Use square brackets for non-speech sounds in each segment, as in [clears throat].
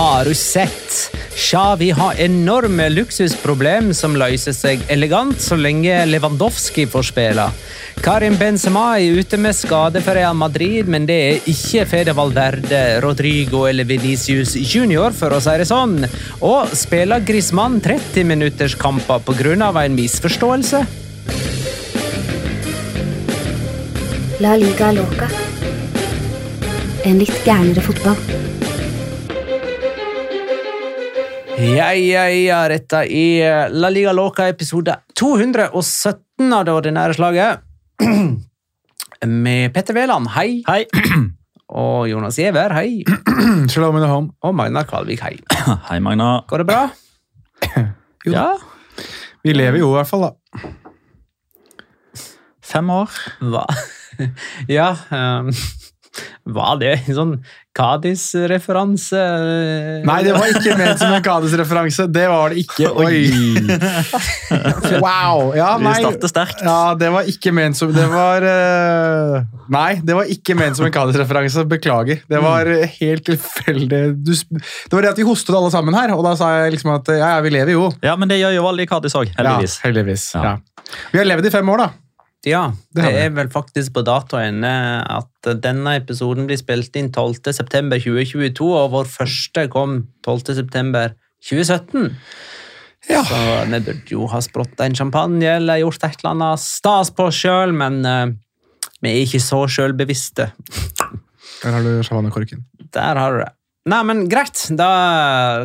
Har du sett? Xavi har enorme luksusproblem som løser seg elegant så lenge Lewandowski får spille. Karim Benzema er ute med skade for Real Madrid, men det er ikke Fede Valverde, Rodrigo eller Venicius Junior, for å si det sånn. Og spiller Griezmann 30-minutterskamper pga. en misforståelse? La liga loca. En litt gærnere fotball. Ja, ja, ja, dette er La Liga Loca episode 217 av det ordinære slaget. [clears throat] Med Petter Wæland, hei. Hei! [clears throat] Og Jonas Giæver, hei. [clears throat] Shalom home. Og Magnar Kvalvik, hei. Hei, Magna. Går det bra? Jo. Ja. Vi lever jo i hvert fall, da. Fem år. Hva? [laughs] Ja [laughs] um, Var det en sånn Kadis-referanse? Nei, det var ikke ment som en Kadis-referanse. Det var det ikke. Oi! [laughs] Wow! Ja, Vi starter sterkt. Ja, det var ikke ment som Det var eh, Nei, det var ikke ment som en Kadis-referanse. Beklager. Det var Mm. helt tilfeldig. Du Det var det at vi hostet alle sammen her, og da sa jeg liksom at ja, vi lever jo. Ja, men det gjør jo alle i Kadis òg, heldigvis. Ja, heldigvis. Ja. Ja. Vi har levd i fem år, da. Ja, Det det er vel faktisk på datoen at denne episoden blir spilt inn 12. september 2022, og vår første kom 12. september 2017. Ja. Så vi burde jo ha sprått en champagne eller gjort et eller annet stas på oss sjøl, men uh, vi er ikke så sjølbevisste. Der har du sjampanjekorken. Der har du det. Nei, men greit. Da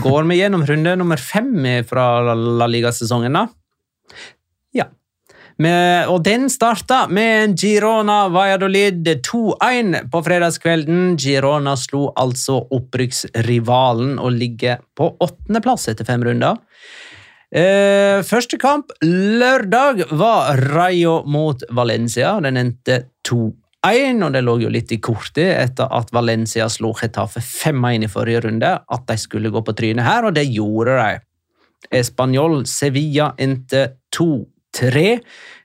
går vi gjennom runde nummer fem fra La Liga-sesongen, da. Ja. Med, og den starta med en Girona Valladolid 2-1 på fredagskvelden. Girona slo altså opprykksrivalen og ligger på åttendeplass etter fem runder. Eh, første kamp lørdag var Rayo mot Valencia. Den endte 2-1, og det lå jo litt i kortet etter at Valencia slo Getafe 5-1 i forrige runde, at de skulle gå på trynet her, og det gjorde de. Español Sevilla endte 2-1. 3.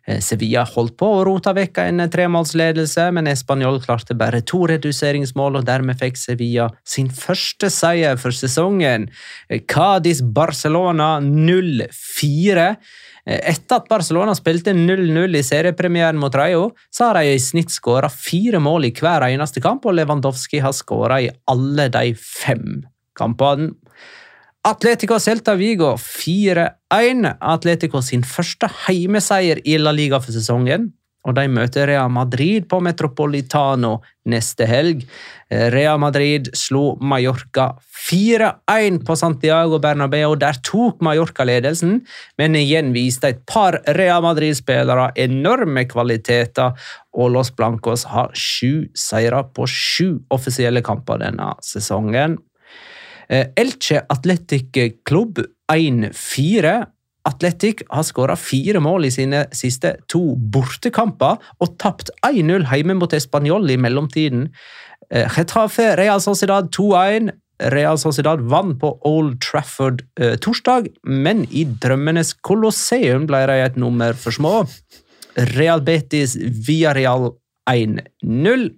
Eh, Sevilla holdt på å rote vekk en eh, tremålsledelse, men Español klarte bare to reduseringsmål, og dermed fikk Sevilla sin første seier for sesongen. Eh, Cádiz-Barcelona 0-4. Etter at Barcelona spilte 0-0 i seriepremieren mot Rayo, så har de i snitt skåra fire mål i hver eneste kamp, og Lewandowski har skåra i alle de fem kampene. Atletico Celta Vigo 4-1. Atletico sin første heimeseier i La Liga for sesongen. Og de møter Real Madrid på Metropolitano neste helg. Real Madrid slo Mallorca 4-1 på Santiago Bernabeu. Der tok Mallorca ledelsen, men igjen viste et par Real Madrid-spillere enorme kvaliteter, og Los Blancos har sju seire på sju offisielle kamper denne sesongen. Eh, Elche Athletic Club 1-4. Atletic har skåra fire mål i sine siste to bortekamper og tapt 1-0 hjemme mot Español i mellomtiden. Eh, Getafe Real Sociedad 2-1. Real Sociedad vant på Old Trafford eh, torsdag, men i drømmenes kolosseum ble de et nummer for små. Real Betis Villarreal 1-0.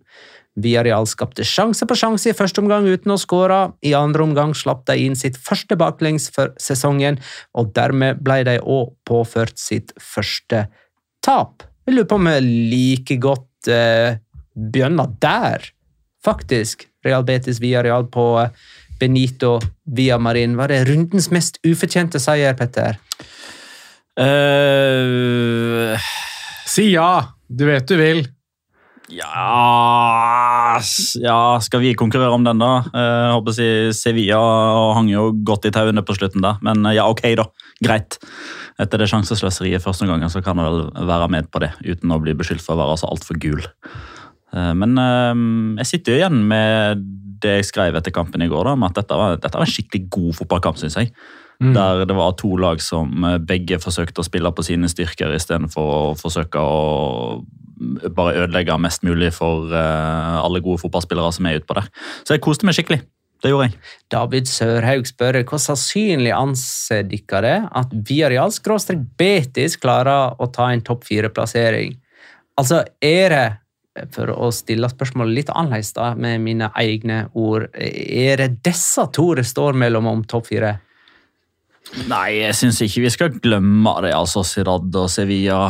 Villarreal skapte sjanse på sjanse i første omgang uten å skåre. I andre omgang slapp de inn sitt første baklengs for sesongen, og dermed ble de òg påført sitt første tap. Jeg lurer på om vi like godt eh, begynner der, faktisk. Real Betis Villarreal på Benito via Marin. Var det rundens mest ufortjente seier, Petter? Uh, Si ja! Du vet du vil. Ja, ja Skal vi konkurrere om den, da? Eh, Jeg håper å si Sevilla hang jo godt i tauene på slutten der. Men eh, ja, ok, da. Greit. Etter det sjansesløseriet første gangen så kan jeg vel være med på det, uten å bli beskyldt for å være så altfor gul. Eh, Men eh, jeg sitter jo igjen med det jeg skrev etter kampen i går, da, med at dette var, dette var en skikkelig god fotballkamp, syns jeg. Der det var to lag som eh, begge forsøkte å spille på sine styrker istedenfor å forsøke å bare ødelegge mest mulig for eh, alle gode fotballspillere som er utpå der. Så jeg koste meg skikkelig. Det gjorde jeg. David Sørhaug spør hvor sannsynlig anser dere det at Viareal skråstrek Betis klarer å ta en topp fire-plassering? Altså, er det, for å stille spørsmålet litt annerledes da, med mine egne ord, er det disse to det står mellom om topp fire? Nei, jeg syns ikke vi skal glemme det. altså Sociedad og Sevilla.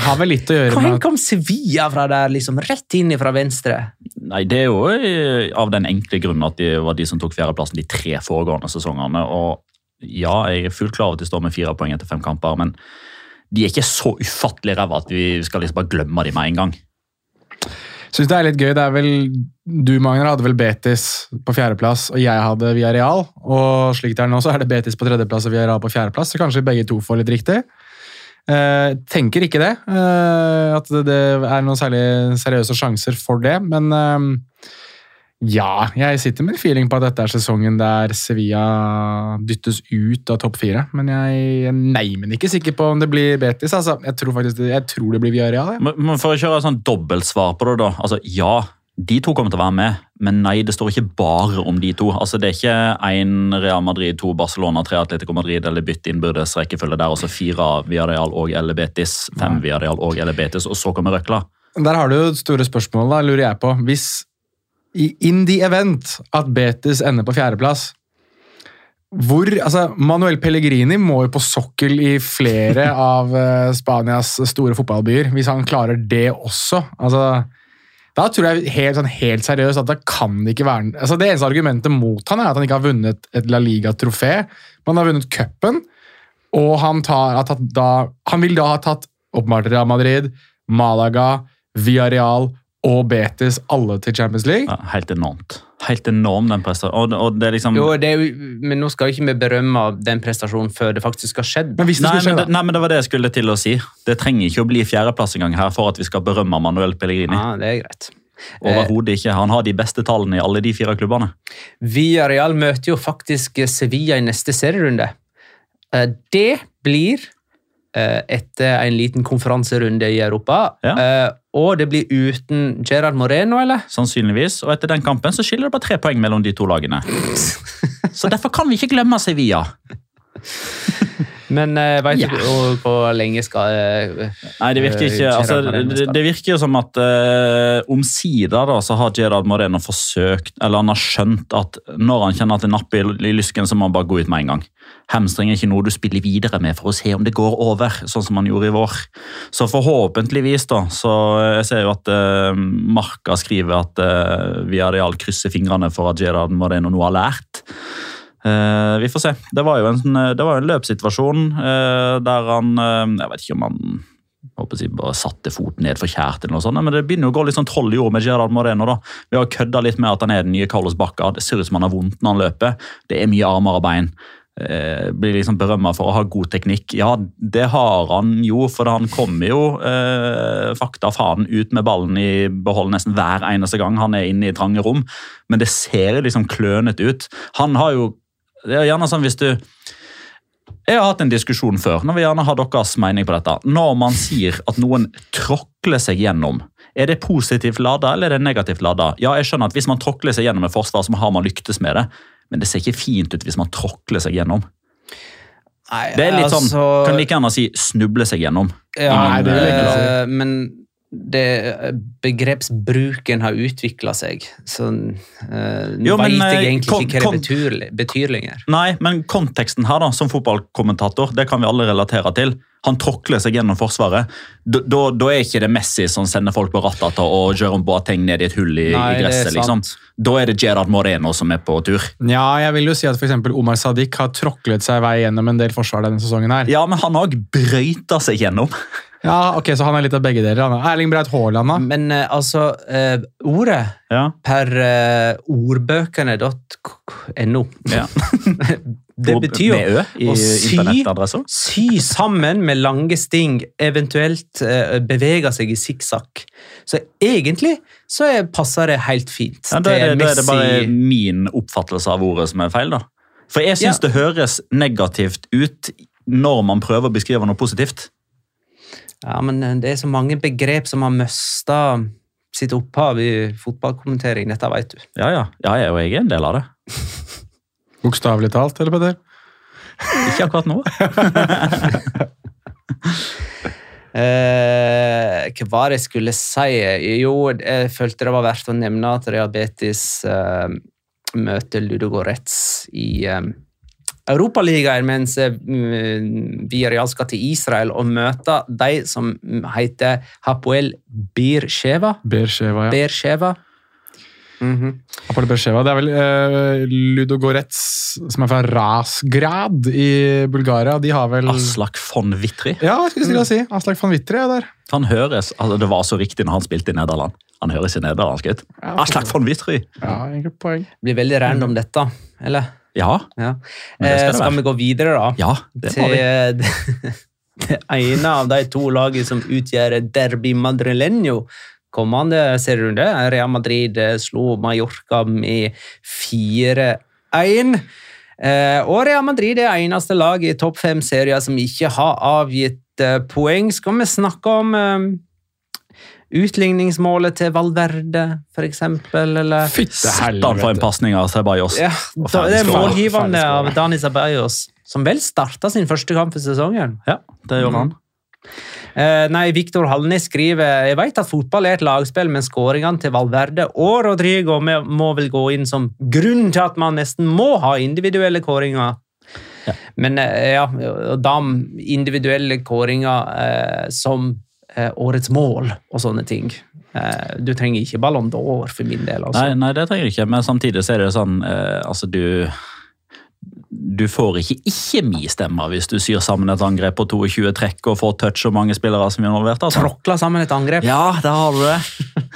Har vel litt å gjøre Hvor med at kom Sevilla fra der, liksom rett inn fra venstre? Nei, Det er jo eh, av den enkle grunnen at de var de som tok fjerdeplassen de tre foregående sesongene. og ja, jeg er fullt klar over at de står med fire poeng etter fem kamper, men de er ikke så ufattelig ræva at vi skal liksom bare glemme dem med en gang. Syns det er litt gøy. Det er vel Du, Magnar, hadde vel Betis på fjerdeplass, og jeg hadde Villarreal. Og slik det er nå, så er det Betis på tredjeplass og Villarreal på fjerdeplass, så kanskje begge to får litt riktig. Eh, tenker ikke det. eh, at det er noen særlig seriøse sjanser for det, men eh, ja, jeg sitter med en feeling på at dette er sesongen der Sevilla dyttes ut av topp fire. Men jeg er neimen ikke sikker på om det blir Betis. Altså, jeg tror faktisk det, jeg tror det blir Villarreal. Ja. Men, men For å kjøre et sånn dobbeltsvar på det, da. altså Ja, de to kommer til å være med, men nei, det står ikke bare om de to. altså Det er ikke én Real Madrid, to Barcelona, tre Atletico Madrid eller bytte innbyrdes rekkefølge der, og så fire Villarreal og eller Betis, fem Villarreal og eller Betis, og så kommer røkla. Der har du jo store spørsmål, da, lurer jeg på. Hvis in the event at Betis ender på fjerdeplass hvor, altså Manuel Pellegrini må jo på sokkel i flere [laughs] av eh, Spanias store fotballbyer, hvis han klarer det også. altså da tror jeg helt, sånn, helt seriøst at det kan ikke være altså Det eneste argumentet mot han er at han ikke har vunnet et La Liga-trofé. Men han har vunnet cupen, og han, tar, da, han vil da ha tatt åpenbart Real Madrid, Malaga, Villarreal og Betis alle til Champions League. Ja, helt enormt. Helt enorm, den prestasjonen. Og, og det er liksom Jo, det er jo, men nå skal jo ikke vi berømme den prestasjonen før det faktisk har skjedd. Men hvis det Nei skulle skje, men, det, nei, men det var det jeg skulle til å si. Det trenger ikke å bli fjerdeplass engang her for at vi skal berømme Manuel Pellegrini. Ja, det er greit. Overhodet ikke. Han har de beste tallene i alle de fire klubbene. Villarreal møter jo faktisk Sevilla i neste serierunde. Eh, Det blir etter en liten konferanserunde i Europa. Ja. Eh, Og det blir uten Gerard Moreno, eller? Sannsynligvis. Og etter den kampen så skiller det bare tre poeng mellom de to lagene. [laughs] Så derfor kan vi ikke glemme Sevilla. Men uh, veit Ja. du hvor- lenge skal uh, Nei, det virker ikke Eh, altså, det, det virker jo som at uh, omsider da, så har Gerard Moreno forsøkt, eller han har skjønt at når han kjenner at det napper i, i lysken, så må han bare gå ut med en gang. Hamstring er ikke noe du spiller videre med for å se om det går over, sånn som han gjorde i vår. Så forhåpentligvis, da, så jeg ser jo at uh, Marka skriver at uh, Villarreal krysser fingrene for at Gerard Moreno nå har lært. Eh, vi får se. Det var jo en, sånn, eh, var en løpssituasjon eh, der han Jeg vet ikke om han håper jeg, bare satte foten ned for kjært, eller noe sånt, men det begynner jo å gå litt sånn troll i ord med Gerard Moreno. da. Vi har kødda litt med at han er den nye Carlos Bacca. Det ser ut som han har vondt når han løper. Det er mye armer og bein. Blir liksom berømma for å ha god teknikk. Ja, det har han jo, for han kommer jo eh, fakta faen ut med ballen i behold nesten hver eneste gang han er inne i trange rom. Men det ser liksom klønete ut. Han har jo Det er gjerne sånn hvis du jeg har hatt en diskusjon før, når vi gjerne har deres mening på dette. Når man sier at noen tråkler seg gjennom, er det positivt lada eller er det negativt lada? Ja, jeg skjønner at Hvis man tråkler seg gjennom et forsvar, så har man lyktes med det. Men det ser ikke fint ut hvis man tråkler seg gjennom. Nei, Det er litt sånn, altså, Kan like gjerne si snuble seg gjennom. Ja, Nei, det eh, Men det, begrepsbruken har utvikla seg, så uh, nå Jo, men, veit jeg eh, egentlig ikke hva det betyr, betyr lenger. Nei, men konteksten her da, som fotballkommentator, det kan vi alle relatere til. Han tråkler seg gjennom forsvaret. Da, da, da er ikke det Messi som sender folk på ratata og Jerome Boateng ned i et hull i, Nei, i det er gresset. liksom. Da er det Gerard Moreno som er på tur. Ja, jeg vil jo si at for Omar Sadiq har tråklet seg vei gjennom en del forsvar denne sesongen. her. Ja, men han har òg brøyta seg gjennom. Ja, ok, Så han er litt av begge deler. han er. Erling Braut Haaland, da? Men eh, altså, eh, ordet Ja, per uh, ordbøkene.no ja. [laughs] Det betyr Med jo Ø i å sy- sy sammen med lange sting, eventuelt uh, bevege seg i sikksakk. Så egentlig så er, passer det helt fint Ja, da, er det, til da er det bare min oppfattelse av ordet som er feil. da. For jeg syns Ja. det høres negativt ut når man prøver å beskrive noe positivt. Ja, men eh, det er så mange begrep som har mista sitt opphav i fotballkommentering. Dette vet du. Ja, ja. ja jeg, og jeg er en del av det. [laughs] Bokstavelig talt, eller Peder? Ikke akkurat nå. [laughs] Eh, hva var det jeg skulle si? Jo, jeg følte det var verdt å nevne at Real Betis eh, møter Ludogorets i eh, Europaligaen, mens eh, Villarreal skal til Israel og møte de som heter Hapoel Birsheva. Birsheva, ja. Birsheva. Mhm. Apollo Birsheva, Det er vel uh, Ludogorets, som er fra Rasgrad i Bulgaria. De har vel Aslak von Wittry. Ja, jeg skulle si. Aslak von Wittry er der. Han høres, altså Det var så riktig når han spilte i Nederland. Han høres i nederlandsk ut. Ja, Aslak von Wittry! Ja, egentlig poeng. Blir veldig random, dette. Eller? Ja, Ja. Eh, skal vi gå videre, da? ja, det må vi. [laughs] det ene av de to lagene som utgjør Derby Madrileño. Kommende serierunde. Real Madrid eh, slo Mallorca med 4-1. Eh, og Real Madrid er eneste lag i topp fem serier som ikke har avgitt eh, poeng. Skal vi snakke om eh, utligningsmålet til Valverde, for eksempel? Eller? Fytte Satan for en helvete. pasning av Ceballos. Ja, da, det er målgivende av. Dani Ceballos, som vel starta sin første kamp for sesongen. Ja, det gjorde han. Uh, nei, Viktor Hallnes skriver Jeg vet at fotball er et lagspill, men skåringene til Valverde og Rodrigo må- må vel gå inn som grunn til at man nesten må ha individuelle kåringer. Ja. Men uh, ja, og da individuelle kåringer uh, som årets mål og sånne ting. Eh, du trenger ikke Ballon d'Or for min del. altså. Nei, nei, det trenger du ikke, men samtidig så er det sånn eh, Altså, du Du får ikke ikke mi stemme hvis du syr sammen et angrep på 22 trekk og får touch og mange spillere som er involvert. altså. Tråkla sammen et angrep. Ja, der har du det.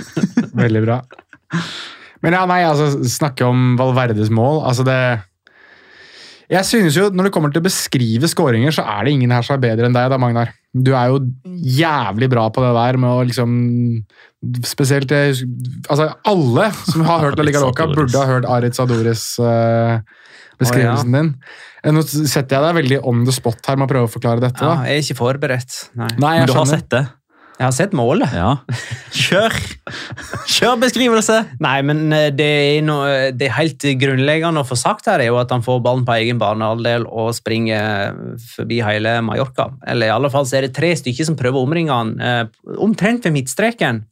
[laughs] Veldig bra. Men ja, nei, altså, snakke om Valverdes mål altså det Jeg synes jo, Når det kommer til å beskrive skåringer, så er det ingen her som er bedre enn deg. da, Magnar. Du er jo jævlig bra på det der med å liksom Spesielt altså Alle som har hørt La Liga Loca, burde ha hørt Aritz Adoris uh, beskrivelsen din. Eh, Nå setter jeg deg veldig on the spot her med å prøve å forklare dette. Ja, jeg er ikke forberedt. Nei. Nei, Men du har sett det? Jeg har sett målet. Ja. Kjør! Kjør beskrivelse! Nei, men eh, det er, noe, det er helt grunnleggende å få sagt her, er jo at han får ballen på egen banehalvdel og springer forbi hele Mallorca. Eller i alle fall så er det tre stykker som prøver å omringe han, eh, omtrent ved midtstreken.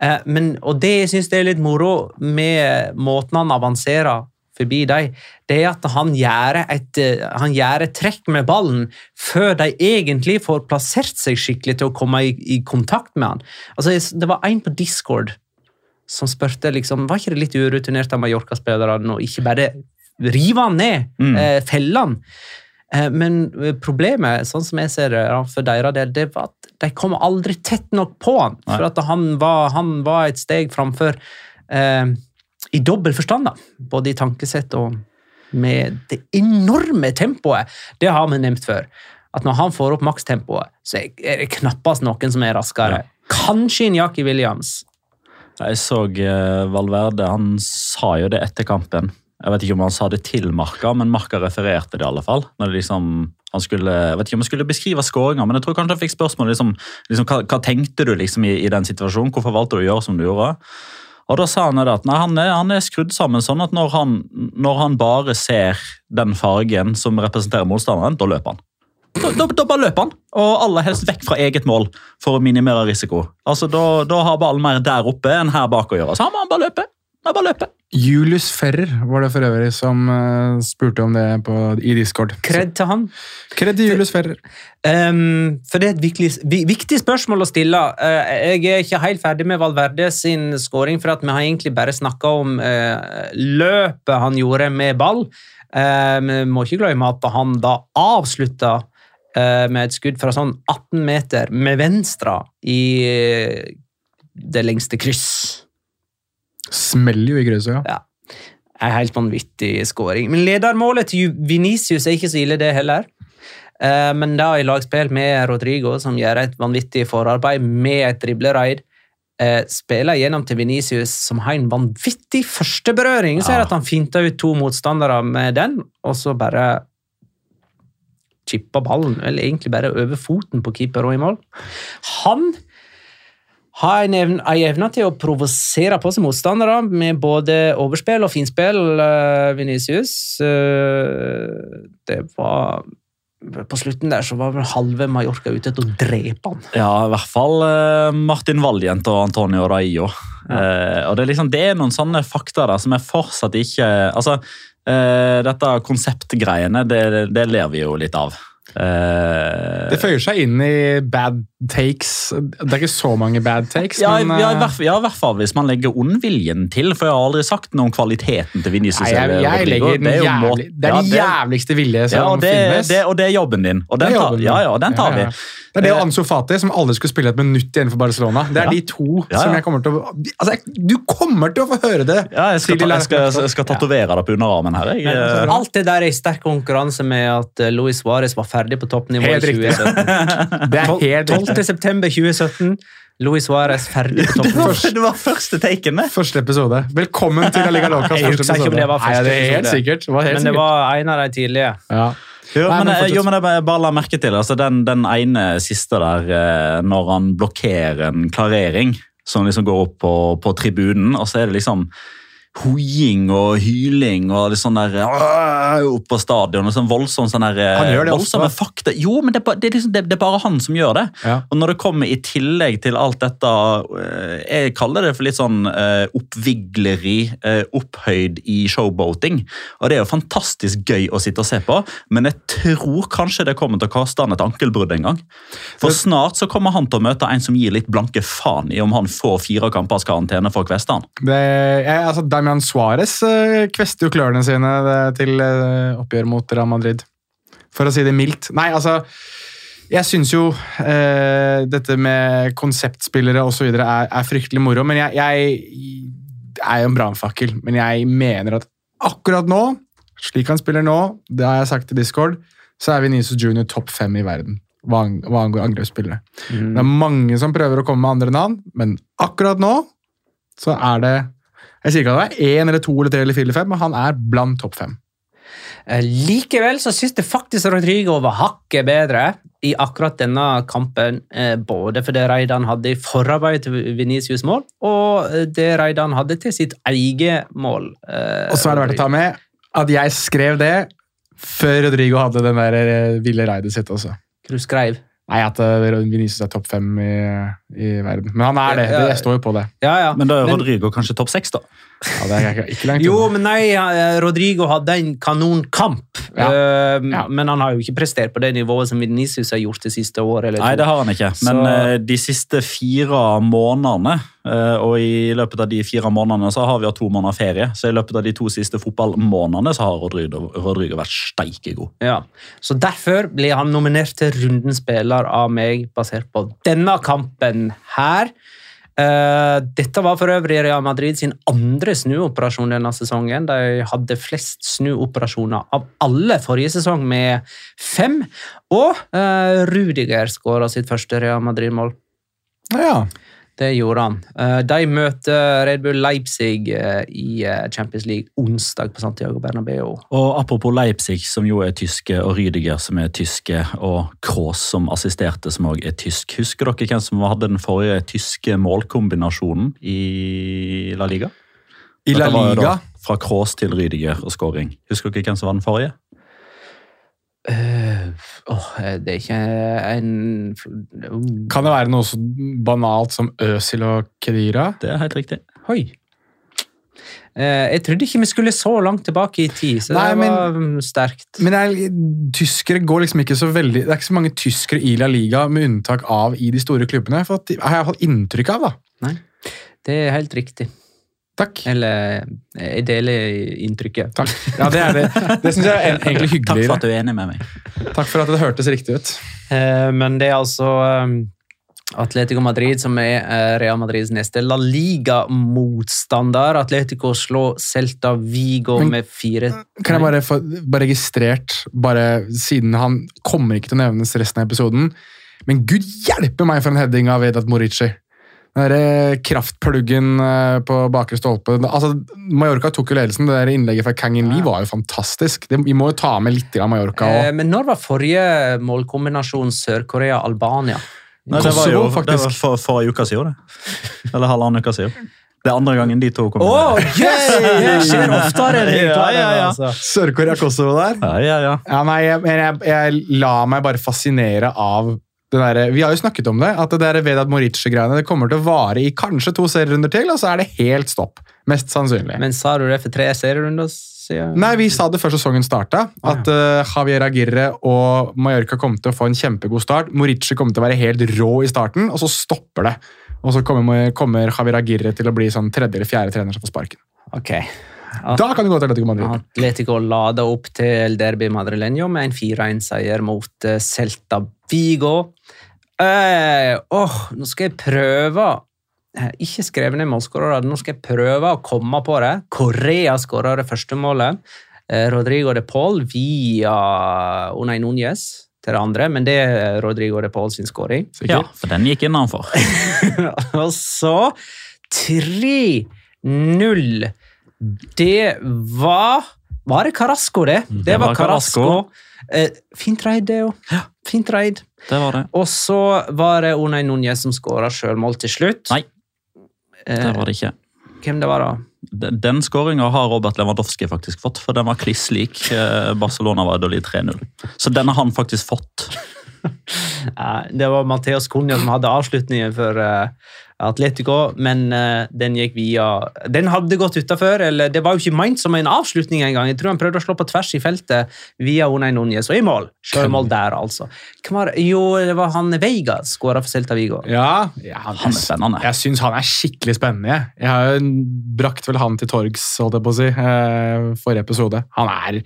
Eh, men, og det jeg syns er litt moro med måten han avanserer forbi dem, det er at han gjør et, eh, han gjør et trekk med ballen før de egentlig får plassert seg skikkelig til å komme i, i kontakt med han. Altså, det var en på Discord som spurte liksom, var ikke det litt urutinert av Mallorca-spillerne å ikke bare rive han ned, Mm. eh, felle han. Eh, men eh, problemet, sånn som jeg ser det ja, for deres del, det var at de kom aldri tett nok på han. Nei. For at han var, han var et steg framfor eh, i dobbel forstand, da. Både i tankesett og med det enorme tempoet. Det har vi nevnt før. At når han får opp makstempoet, så er det knappast noen som er raskere. Kanskje Injaki Williams. Jeg så eh, Valverde, han sa jo det etter kampen. Jeg vet ikke om han sa det til Marka, men Marka refererte det i alle fall. Når det liksom, han skulle, jeg vet ikke om han skulle beskrive skåringa, men jeg tror kanskje han fikk spørsmål liksom, liksom, hva, hva tenkte du liksom i, i den situasjonen? Hvorfor valgte du å gjøre som du gjorde? Og da sa han at nei, han, er, han er skrudd sammen sånn at når han, når han bare ser den fargen som representerer motstanderen, da løper han. Da, da, da bare løper han, og aller helst vekk fra eget mål for å minimere risiko. Altså, Da, da har ballen mer der oppe enn her bak å gjøre. Så han må han bare løpe. Han bare løpe. Julius Ferrer var det for øvrig som eh, spurte om det på, i Discord. Kred til han. Kred til Julius Ferrer. Um, for det er et viktig, viktig spørsmål å stille. Uh, jeg er ikke helt ferdig med Valverde sin scoring, for at vi har egentlig bare snakka om uh, løpet han gjorde med ball. Uh, vi må ikke glemme at han da avslutta med et skudd fra sånn 18 meter med venstre i det lengste kryss. Smeller jo i grøset, ja. En helt vanvittig skåring. Men ledermålet til Vinicius er ikke så ille, det heller. Eh, Men da i lagspill med Rodrigo, som gjør et vanvittig forarbeid med et dribleraid, eh, spiller gjennom til Vinicius, som har en vanvittig førsteberøring. Så er det at han finter ut to motstandere med den, og så bare chipper ballen, eller egentlig bare over foten på keeper og i mål. Han har en evne, en evne til å provosere på seg motstandere med både overspill og finspill, uh, Venicius. det var På slutten der så var vel halve Mallorca ute etter å drepe han. Ja, i hvert fall uh, Martin Valjent og Antonio Raio. Uh, og det er, liksom, det er noen sånne fakta der som er fortsatt ikke Altså, uh, dette konseptgreiene, det, det ler vi jo litt av. Eh, Det føyer seg inn i bad takes. Det er ikke så mange bad takes, ja, men ja, i eh, hvert, fall- ja, i hvert fall hvis man legger ondviljen til, for jeg har aldri sagt noe om kvaliteten til Vinicius. Nei, jeg, jeg legger den Det er jævlig, må- det er Ja, den jævligste vilje som ja, det, finnes. det, og det er jobben din, og den tar, jobben ja, ja, den tar vi. Det er det og Ansu Fati, som aldri skulle spille et minutt igjen for Barcelona. Det er Ja. de to Ja, som jeg kommer til å altså, jeg, Du kommer til å få høre det! Ja, jeg skal, ta, jeg skal, jeg skal tatovere det på underarmen her. Jeg, Men, eh, Alt det der er i sterk konkurranse med at eh, Luis Suárez var ferdig på toppnivå i Helt riktig. 2017. [laughs] Det er helt 12. riktig. september 2017, Luis Suárez ferdig på [laughs] det, var, toppnivå. det var første taken, det. Første episode. Velkommen til La Liga Locas Jeg husker ikke om det var første Nei, det er helt episode. sikkert. Det var helt Men det sikkert. var en av de tidlige. Ja. Jo, Nei, men, men jo, men jeg bare- bare la merke til altså den, den ene siste der, eh, når han blokkerer en klarering, som liksom går opp på, på tribunen, og så er det liksom hoiing og hyling og sånn der øh, opp på stadion. og sånn voldsom sånn der, Han gjør det voldsomme også. fakta. Jo, men det, det, liksom, det, det er bare han som gjør det. Ja. Og når det kommer i tillegg til alt dette eh, Jeg kaller det for litt sånn eh, oppvigleri, eh, opphøyd i showboating. Og det er jo fantastisk gøy å sitte og se på, men jeg tror kanskje det kommer til å kaste han et ankelbrudd en gang. For snart så kommer han til å møte en som gir litt blanke faen i om han får fire kampers karantene for å kveste han. Det, jeg, altså Damian Suárez uh, kvester jo klørne sine eh, til eh, oppgjør mot Real Madrid. For å si det mildt. Nei, altså Jeg syns jo eh, dette med konseptspillere osv. Er, er fryktelig moro, men jeg, jeg er jo en brannfakkel. Men jeg mener at akkurat nå, slik han spiller nå, det har jeg sagt til Discord, så er Venezia Junior topp fem i verden. Hva angår angrepsspillere. Mm. Det er mange som prøver å komme med andre navn, men akkurat nå så er det Jeg sier ikke at det er én eller to eller tre eller fire eller fem, men han er blant topp fem. Eh, Likevel så syns jeg faktisk Rodrigo var hakket bedre i akkurat denne kampen. eh, Både for det Reidan hadde i forarbeidet til Venicius mål, og eh, det Reidan hadde til sitt eget mål. Og så er det verdt å ta med at jeg skrev det før Rodrigo hadde den der ville raidet sitt også. Hva du skrev. Nei, at Venezia Vinicius er topp fem i, i verden. Men han er det. Jeg står jo på det. Ja, ja. Men da er Rodrigo kanskje topp seks, da? Ja, det er ikke, langt Jo, men nei, eh, Rodrigo hadde en kanonkamp. Ja. Uh, Ja. Men han har jo ikke prestert på det nivået som Vinicius har gjort det siste året. Eller Nei, det har han ikke. Men Så- eh, de siste fire månedene, uh, og i løpet av de fire månedene så har vi hatt to måneder ferie, så i løpet av de to siste fotballmånedene så har Rodrigo, Rodrigo vært steike god. Ja. Så derfor blir han nominert til rundens spiller av meg, basert på denne kampen her. Eh, dette var for øvrig Real Madrid sin andre snuoperasjon denne sesongen. De hadde flest snuoperasjoner av alle forrige sesong, med fem. Og uh, Rudiger skåra sitt første Real Madrid-mål. Ja. Det gjorde han. Eh, De møter Red Bull Leipzig eh, i eh, Champions League onsdag på Santiago Bernabeu. Og apropos Leipzig, som jo er tyske, og Rydiger, som er tyske, og Kroos, som assisterte, som òg er tysk. Husker dere hvem som hadde den forrige tyske målkombinasjonen i La Liga? I La Liga Fra Kroos til Rydiger og skåring. Husker dere hvem som var den forrige? Eh, oh, det er ikke en uh, Kan det være noe så banalt som Øsil og Kedira? Det er helt riktig. Oi. Uh, jeg trodde ikke vi skulle så langt tilbake i tid, så Nei, det men- var mm, sterkt. Men er, tyskere går liksom ikke så veldig Det er ikke så mange tyskere i La Liga, med unntak av i de store klubbene. For at, har jeg fått inntrykk av, da. Nei, Det er helt riktig. Takk. Eller jeg deler inntrykket. Takk. Ja, Det er det. Det syns jeg er [laughs] egentlig hyggelig. Takk for at du er enig med meg. Takk for at det hørtes riktig ut. Eh, men det er altså um, Atletico Madrid som er eh, Real Madrids neste La Liga-motstander. Atletico slår Celta Vigo Men- med fire Kan jeg bare få bare registrert, bare siden han kommer ikke til å nevnes resten av episoden Men gud hjelpe meg for en heading av Vedat Morici! Den der kraftpluggen eh, på bakre stolpe. Altså, Mallorca tok jo ledelsen. Det der innlegget fra Kang In Lee var jo fantastisk. Det, vi må jo ta med litt av Mallorca Eh. Men når var forrige målkombinasjon Sør-Korea-Albania? Nei, det var jo Kosovo, faktisk. Det var for, for uka uke siden, det. Eller halvannen uke siden. Det er andre gangen de to kommer. Oh, yes! Det skjer oftere Ja, ja, ja. altså. Sør-Korea Kosovo der. Ja, ja, ja. Ja, nei, jeg, jeg, jeg la meg bare fascinere av der, Vi har jo snakket om det, at det der Vedat Morici-greiene det kommer til å vare i kanskje to serierunder til, og så er det helt stopp. Mest sannsynlig. Men sa du det for tre serierunder siden? Nei, vi sa det før sesongen starta, at uh, Javier Aguirre og Mallorca kom til å få en kjempegod start. Morici kommer til å være helt rå i starten, og så stopper det. Og så kommer, kommer Javier Aguirre til å bli sånn tredje eller fjerde trener som får sparken. Ok. Da kan det gå til Atletico Madrid. Atletico lada opp til Derby Madrileño med en 4-1-seier mot eh, Celta Vigo. Eh, åh, nå skal jeg prøve eh, Ikke skrevet ned målskårere, nå skal jeg prøve å komme på det. Korea skåra det første målet. Eh, Rodrigo de Paul via Unai Núñez til det andre, men det er Rodrigo de Paul sin skåring. ja, for den gikk innenfor. [laughs] Og så 3-0. Det var Var det Carasco, det? Det, var var Carasco. Eh, fint raid, det òg. Fint raid. Det var det. Og så var det Onay Núñez som skåra sjølmål til slutt. Nei. Det Eh, var det ikke. hvem det var da? Den, skåringa har Robert Lewandowski faktisk fått, for den var kliss lik. Eh, Barcelona var i 3-0. Så den har han faktisk fått. [laughs] Det var Mateos Cunha som hadde avslutningen for Atletico, men uh, den gikk via Den hadde gått utafor, eller det var jo ikke ment som en avslutning engang. Jeg tror han prøvde å slå på tvers i feltet via Unai Núñez, og i mål. Sjømål der, altså. Hvem var? Jo, det var han Veiga skåra for Celta Vigo. Ja, ja han, Han er spennende. Jeg syns han er skikkelig spennende. jeg. Jeg har jo brakt vel han til torgs, holdt jeg på å si, uh, forrige episode. Han er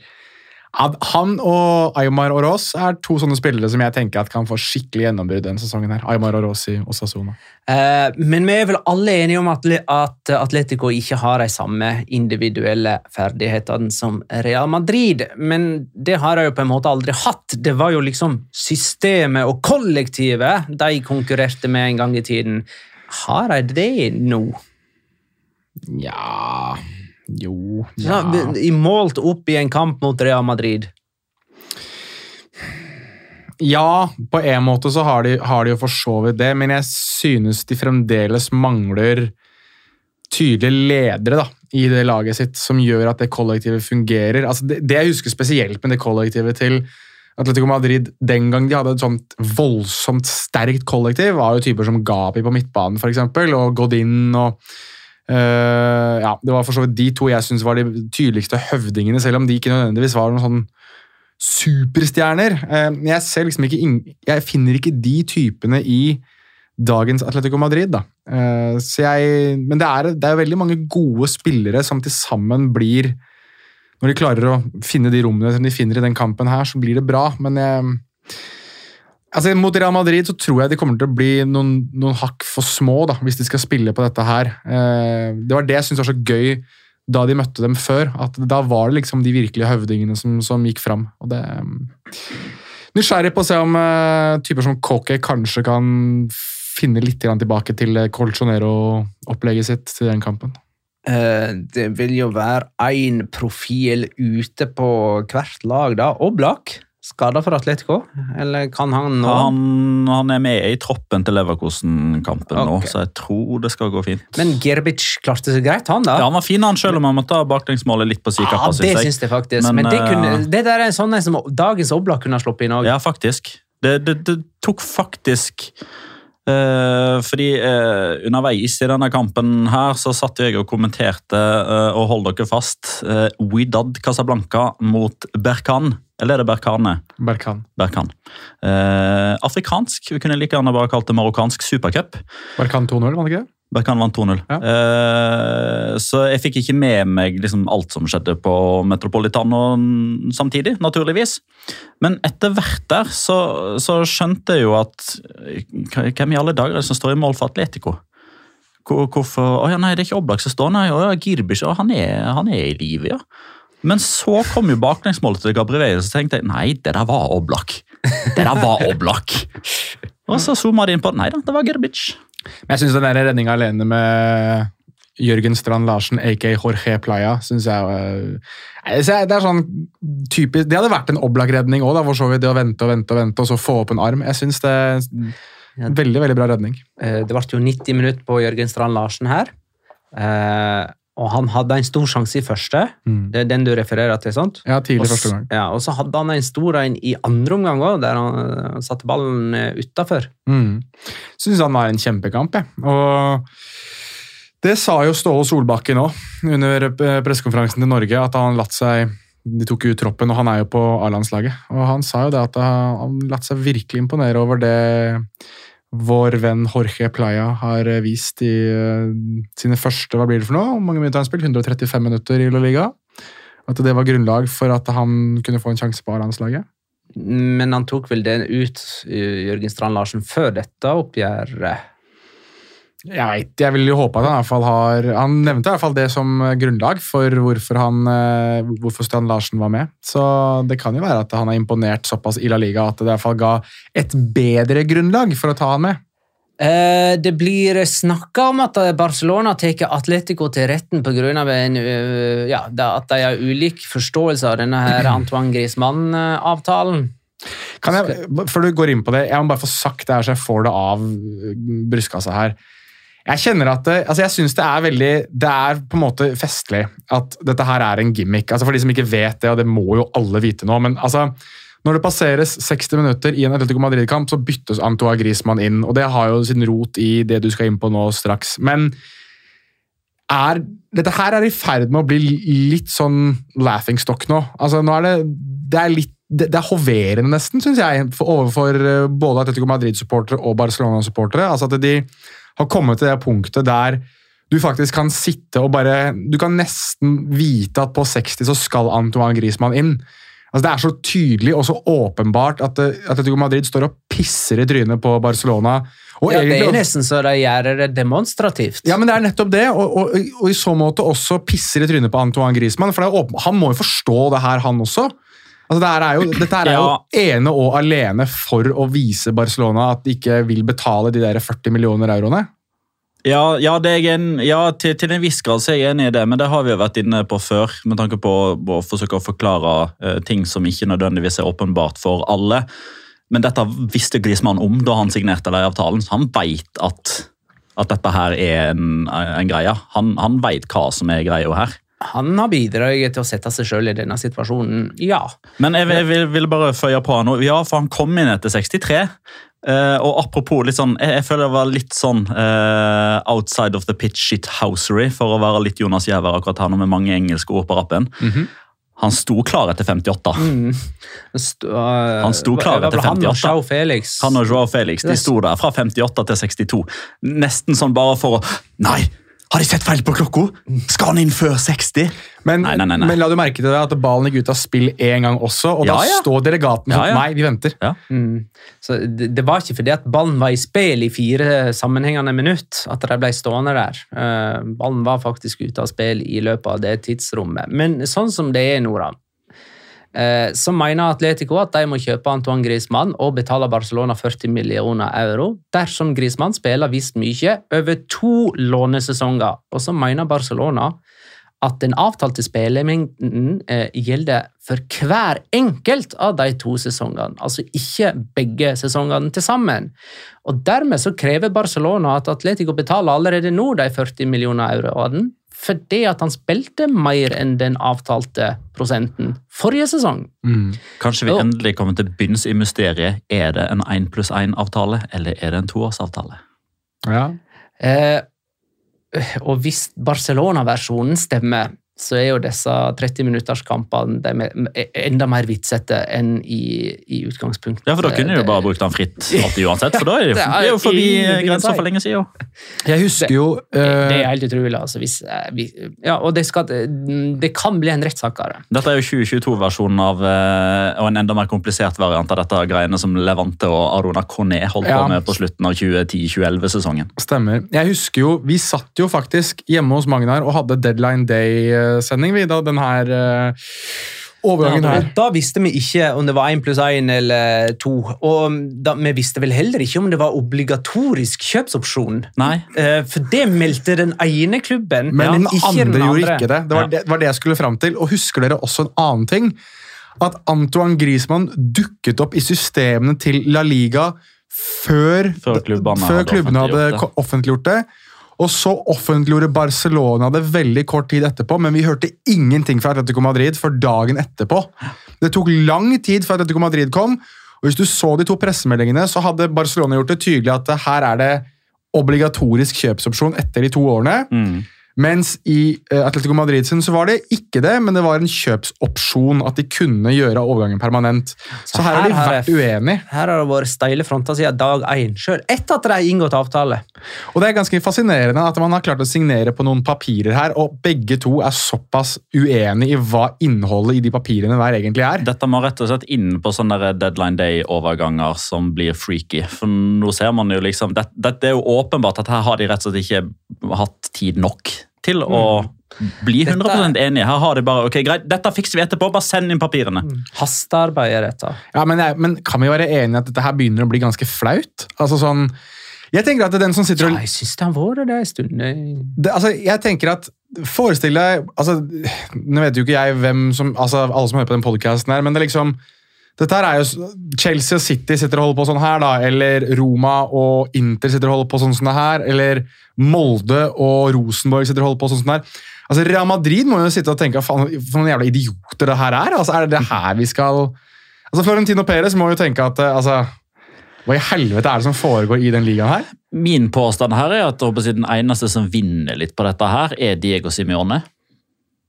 han- og Aymar Oroz er to sånne spillere som jeg tenker at kan få skikkelig gjennombrudd denne sesongen. her. Aymar Oroz i Osasuna. Eh, men vi er vel alle enige om at, at Atletico ikke har de samme individuelle ferdighetene som Real Madrid. Men det har de jo på en måte aldri hatt. Det var jo liksom systemet og kollektivet de konkurrerte med en gang i tiden. Har de det nå? Ja Jo Ja. I målt opp i en kamp mot Real Madrid. Ja, på en måte så har de, har de jo for så vidt det, men jeg synes de fremdeles mangler tydelige ledere da, i det laget sitt som gjør at det kollektivet fungerer. Altså det, det jeg husker spesielt med det kollektivet til Atletico Madrid den gang de hadde et sånt voldsomt sterkt kollektiv, var jo typer som Gabi på midtbanen for eksempel, og Godin og Eh, ja, Det var for så vidt de to jeg syns var de tydeligste høvdingene, selv om de ikke nødvendigvis var noen sånn superstjerner. Uh, jeg ser liksom ikke Jeg finner ikke de typene i dagens Atletico Madrid, da. Uh, jeg, men det er, det er veldig mange gode spillere som til sammen blir Når de klarer å finne de rommene som de finner i den kampen her, så blir det bra. Men jeg, altså, mot Real Madrid så tror jeg de kommer til å bli noen, noen hakk for små da, hvis de skal spille på dette her. Eh, det var det jeg syntes var så gøy da de møtte dem før. at Da var det liksom de virkelige høvdingene som, som gikk fram. Og det, nysgjerrig på å se om eh, typer som Koke kanskje kan finne litt tilbake til eh, Colchonero-opplegget sitt til den kampen. Det vil jo være én profil ute på hvert lag, da. Oblak. Skada for Atletico? Eller kan han nå? Han, han er med i troppen til Leverkosen-kampen nå, så jeg tror det skal gå fint. Men Gerbic klarte seg greit, han da? Ja, Han var fin, han, selv om han måtte ha baklengsmålet litt på Ja, det syns jeg faktisk. Men, Men, det, kunne, eh, det der er en som dagens Oblak kunne ha sluppet inn òg. Ja, faktisk. Det, det, det tok faktisk eh, Fordi eh, underveis i denne kampen her så satt jeg og kommenterte, eh, og hold dere fast, uh, Widad Casablanca mot Berkan. Eller er det Berkane? Berkan. Berkan. Eh, afrikansk. Vi kunne like gjerne bare kalt det marokkansk supercup. Berkan 2-0, var det ikke det? Berkan vant 2-0. Ja. Eh, så jeg fikk ikke med meg liksom alt som skjedde på Metropolitano samtidig, naturligvis. Men etter hvert der så, så skjønte jeg jo at eh, Hvem i alle dager er det som står i mål for Atletico? Hvorfor Å ja, nei, det er ikke Oblak som står, nei. Å ja, Girbic, Oh, han, er, han er i live, ja. Men så kom jo baklengsmålet til Gabriel, og så tenkte jeg nei, det der var Oblak. Det der var Oblak. Og så zooma de inn på Nei da, det var Gerbic. Men jeg syns den redninga alene med Jørgen Strand Larsen, aka Jorge Playa, synes jeg jeg- Det er sånn typisk Det hadde vært en Oblak-redning òg, for så vidt. Det å vente og vente og vente, og så få opp en arm. Jeg syns det er Veldig, veldig bra redning. Eh, Det ble jo 90 minutter på Jørgen Strand Larsen her. Eh, og han hadde en stor sjanse i første. Det er den du refererer til, sant? Ja, tidlig Også, første gang. Ja, og så hadde han en stor en i andre omgang òg, der han eh, satte ballen uh, utafor. Mm. Syns han var en kjempekamp, jeg. Og det sa jo Ståle Solbakken òg under eh, pressekonferansen til Norge, at han latt seg De tok ut troppen, og han er jo på A-landslaget. Og han sa jo det at han latt seg virkelig imponere over det vår venn Jorge Playa har eh, vist i eh, sine første Hva blir det for noe? Mange minutter han spilt? 135 minutter i La Liga. At det var grunnlag for at han kunne få en sjanse på A-landslaget. Men han tok vel den ut, eh, Jørgen Strand Larsen, før dette oppgjøret. Jeg veit. jeg vil jo håpe at han i hvert fall har Han nevnte i hvert fall det som eh, grunnlag for hvorfor, han, eh, hvorfor Strand Larsen var med. Så det kan jo være at han har imponert såpass i La Liga at det i hvert fall ga et bedre grunnlag for å ta han med. Eh, det blir snakka om at Barcelona tar Atletico til retten pga. Ja, at de har ulik forståelse av denne her Antoine Griezmann-avtalen. Kan jeg, før du går inn på det, jeg må bare få sagt det her så jeg får det av brystkassa her. Jeg kjenner at det, altså jeg synes det er veldig Det er på en måte festlig at dette her er en gimmick. Altså For de som ikke vet det, og det må jo alle vite nå, men altså når det passeres 60 minutter i en Atletico Madrid-kamp, så byttes Antoine Griezmann inn. og Det har jo sin rot i det du skal inn på nå straks. Men er, dette her er i ferd med å bli litt sånn laughingstock nå. Altså nå er det, det er litt det, det er hoverende, nesten, syns jeg, overfor eh, både Atletico Madrid-supportere og Barcelona-supportere. Altså at de har kommet til det punktet der du faktisk kan sitte og bare Du kan nesten vite at på 60 så skal Antoine Griezmann inn. Altså Det er så tydelig og så åpenbart at eh, Atletico Madrid står og pisser i trynet på Barcelona. Og Ja, det er nesten så de gjør det demonstrativt. ja, men det er nettopp det, og, og, og i så måte også pisser i trynet på Antoine Griezmann. For er han må jo forstå det her, han også. Altså, det her er jo, dette er jo ene og alene for å vise Barcelona at de ikke vil betale de der 40 millioner euroene. Ja, ja, det er en, ja til, til en viss grad så er jeg enig i det, men det har vi jo vært inne på før. Med tanke på å forsøke å forklare uh, ting som ikke nødvendigvis er åpenbart for alle. Men dette visste Griezmann om da han signerte leieavtalen. så Han veit at, at dette her er en, en greie. Han, han veit hva som er greia her. Han har bidratt til å sette seg sjøl i denne situasjonen, ja. Men jeg, jeg vil, vil bare føye på nå. Ja, for han kom inn etter 63. Uh, og apropos litt sånn, jeg, jeg føler det var litt sånn uh, outside of the pitch shit housery, for å være litt Jonas Giæver akkurat her nå med mange engelske ord på rappen. Han sto klar etter 58. St uh, Han sto klar etter 58. Han og 58. Joao Felix. Han og Joao Felix de sto der fra 58 til 62. Nesten sånn bare for å Nei! Har de sett feil på klokka? Skal han inn før 60? Men, Nei, nei, nei, nei. men la du merke til det at ballen gikk ut av spill én gang også, og Ja, da ja. står delegaten sånn ja. Nei, vi venter. Mm. Så det, det var ikke fordi at ballen var i spill i fire sammenhengende minutt at de ble stående der. Uh, ballen var faktisk ute av spill i løpet av det tidsrommet. Men sånn som det er nå, da, så mener Atletico at de må kjøpe Antoine Griezmann og betale Barcelona 40 millioner euro dersom Griezmann spiller visst mye over to lånesesonger. Og så mener Barcelona at den avtalte spillemengden eh, gjelder for hver enkelt av de to sesongene, altså ikke begge sesongene til sammen. Og Dermed så krever Barcelona at Atletico betaler allerede nå de 40 millioner euroene, fordi at han spilte mer enn den avtalte prosenten forrige sesong. Kanskje vi endelig kommer til bunns i mysteriet. Er det en 1 pluss 1-avtale, eller er det en toårsavtale? Ja. Eh, og hvis Barcelona-versjonen stemmer, så er jo disse 30-minutterskampene de er enda mer vitsete enn i, i utgangspunktet. Ja, for da kunne de jo bare brukt den fritt alltid uansett, for da er [laughs] det, Det er er jo forbi grensa for lenge siden. Jeg husker jo Det er eh, helt utrolig. altså. Hvis, eh, vi, ja, og det, skal, det kan bli en rettssak av det. Dette er jo 2022-versjonen av eh, og en enda mer komplisert variant av dette greiene som Levante og Arona Coné holdt Ja. på med på slutten av 2010-2011-sesongen. Stemmer. Jeg husker jo, Vi satt jo faktisk hjemme hos Magnar og hadde Deadline Day-sending vi, da den her eh, overgangen her. Da visste vi ikke om det var én pluss én eller to. Og da, vi visste vel heller ikke om det var obligatorisk kjøpsopsjon. Nei, Eh, For det meldte den ene klubben, Men men den ikke andre den andre gjorde ikke det. Det var, Ja. det var det jeg skulle fram til. Og husker dere også en annen ting? At Antoine Griezmann dukket opp i systemene til La Liga før, Før klubbene før hadde klubbene hadde offentliggjort det. ko- offentliggjort det. Og så offentliggjorde Barcelona det veldig kort tid etterpå, men vi hørte ingenting fra Atletico Madrid før dagen etterpå. Det tok lang tid før Atletico Madrid kom, og hvis du så de to pressemeldingene, så hadde Barcelona gjort det tydelig at her er det obligatorisk kjøpsopsjon etter de to årene. Mm. Mens i eh, Atletico Madrid sin så var det ikke det, men det var en kjøpsopsjon. At de kunne gjøre overgangen permanent. Så, her har de vært jeg- uenige. Her har det vært steile fronter siden dag én sjøl, etter at de har inngått avtale. Og det er ganske fascinerende at man har klart å signere på noen papirer her, og begge to er såpass uenige i hva innholdet i de papirene hver egentlig er. Dette må rett og slett inn på sånne deadline day-overganger som blir freaky. For nå ser man jo liksom Dette det er jo åpenbart at her har de rett og slett ikke hatt tid nok til å bli 100% enige. Her har de bare ok, greit, dette fikser vi etterpå, bare send inn papirene. Hastearbeid er dette. Ja, men, jeg, men kan vi være enige at dette her begynner å bli ganske flaut? Altså sånn jeg tenker at det er den som sitter Ja, og jeg syns det har vært det en stund. Altså, jeg tenker at Forestill deg altså, Nå vet jo ikke jeg hvem som altså, alle som hører på den podcasten her, men det er liksom dette her er jo Chelsea og City sitter og holder på sånn her, da. Eller Roma og Inter sitter og holder på sånn som det her. Eller Molde og Rosenborg sitter og holder på sånn som det her. Altså, Real Madrid må jo sitte og tenke faen, for noen jævla idioter det her er. Altså, Er det det her vi skal Altså, Florentino Perez må jo tenke at eh, altså, Hva i helvete er det som foregår i den ligaen her? Min påstand her er at den eneste som vinner litt på dette her, er Diego Simione.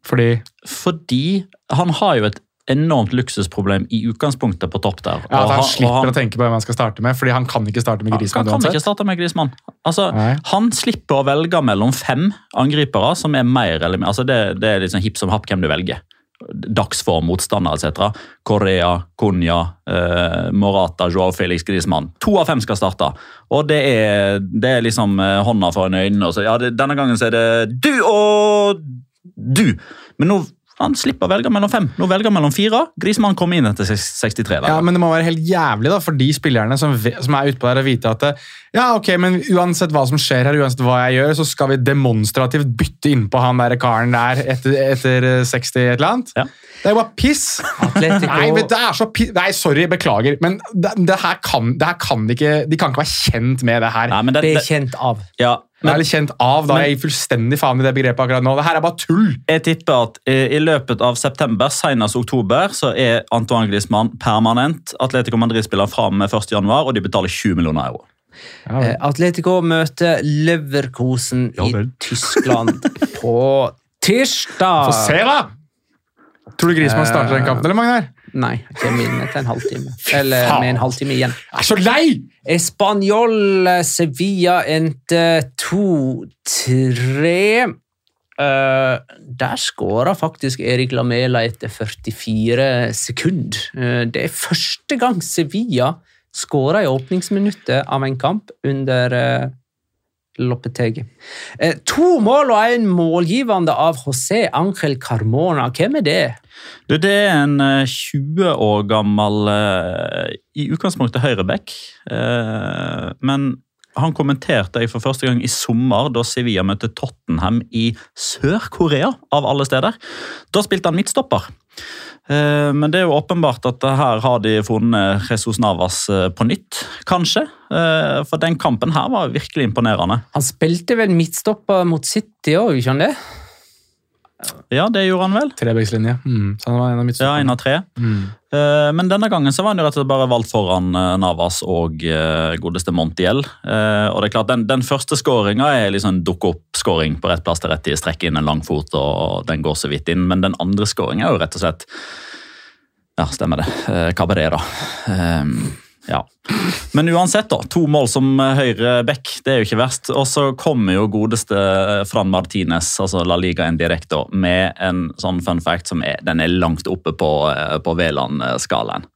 Fordi Fordi han har jo et enormt luksusproblem i utgangspunktet på topp der. ja, at han slipper slipper å tenke på hvem han skal starte med, fordi han kan ikke starte med Grismann. Han kan ikke starte med Grismann. Altså, Nei. han slipper å velge mellom fem angripere som er mer eller mer altså det, det er sånn hipp som happ hvem du velger. Dagsform, motstander etc. Korea, Konya, eh, Morata, Joao Felix Griezmann. To av fem skal starte. Og det er, det er liksom eh, hånda foran øynene. Og så, ja, det, denne gangen så er det du og du. Men nå han slipper å velge mellom fem. Nå velger han mellom fire. Grismann kommer inn etter 63. hver Ja, men Det må være helt jævlig da, for de spillerne som, som er ute på der og vite at ja, ok, men uansett hva som skjer her, uansett hva jeg gjør, så skal vi demonstrativt bytte innpå han der karen der etter, etter eh, 60 et eller annet. Ja. Det er jo bare piss! Atletico- Nei, men det er så piss. Nei, sorry, beklager, men det, det, her kan, det her kan de ikke De kan ikke være kjent med det her. Nei, men det, Det er kjent av. ja, Nå er litt kjent av, da er jeg fullstendig faen i det begrepet akkurat nå. Det her er bare tull! Jeg tipper at eh, i løpet av september, senest oktober, så er Antoine Griezmann permanent Atletico Madrid-spiller fra med 1. januar, og de betaler 20 millioner euro. Ja, Atletico møter Leverkosen Ja i. Tyskland [laughs] på tirsdag. Få se, da! Tror du Grismann starter den kampen, eller, Magnar? Nei, kommer inn etter en halvtime. Eller med en halvtime igjen. Jeg er så lei! Español Sevilla endte 2-3. Uh, der skåra faktisk Erik Lamela etter 44 sekunder. Uh, det er første gang Sevilla skåra i åpningsminuttet av en kamp under uh, Loppetegi. Eh, to mål og en målgivende av José Ángel Carmona. Hvem er det? Du, det er en eh, 20 år gammel eh, i utgangspunktet høyreback. Eh, men han kommenterte jeg for første gang i sommer da Sevilla møtte Tottenham i Sør-Korea, av alle steder. Da spilte han midtstopper. Eh, Men det er jo åpenbart at her har de funnet Jesus Navas eh, på nytt, kanskje. Eh, For den kampen her var virkelig imponerende. Han spilte vel midtstopper mot City òg, ikke han det? Ja, det gjorde han vel. Trebekslinje. Mm, så han var en av mitt Ja, en av tre. Mm. Uh, Men denne gangen så var han jo rett og slett bare valgt foran uh, Navas og uh, godeste Montiel. Og det er klart, Den, den første skåringa er liksom dukke opp-skåring på rett plass til rett tid. Strekke inn en lang fot, og den går så vidt inn. Men den andre skåringa er jo rett og slett Ja, stemmer det. Eh, Cabrera. Eh, ja. Men uansett, da. To mål som eh, høyre back, det er jo ikke verst. Og så kommer jo godeste eh, Fran Martinez, altså La Liga en direkte, med en sånn fun fact som er, den er langt oppe på, eh, på Veland-skalaen.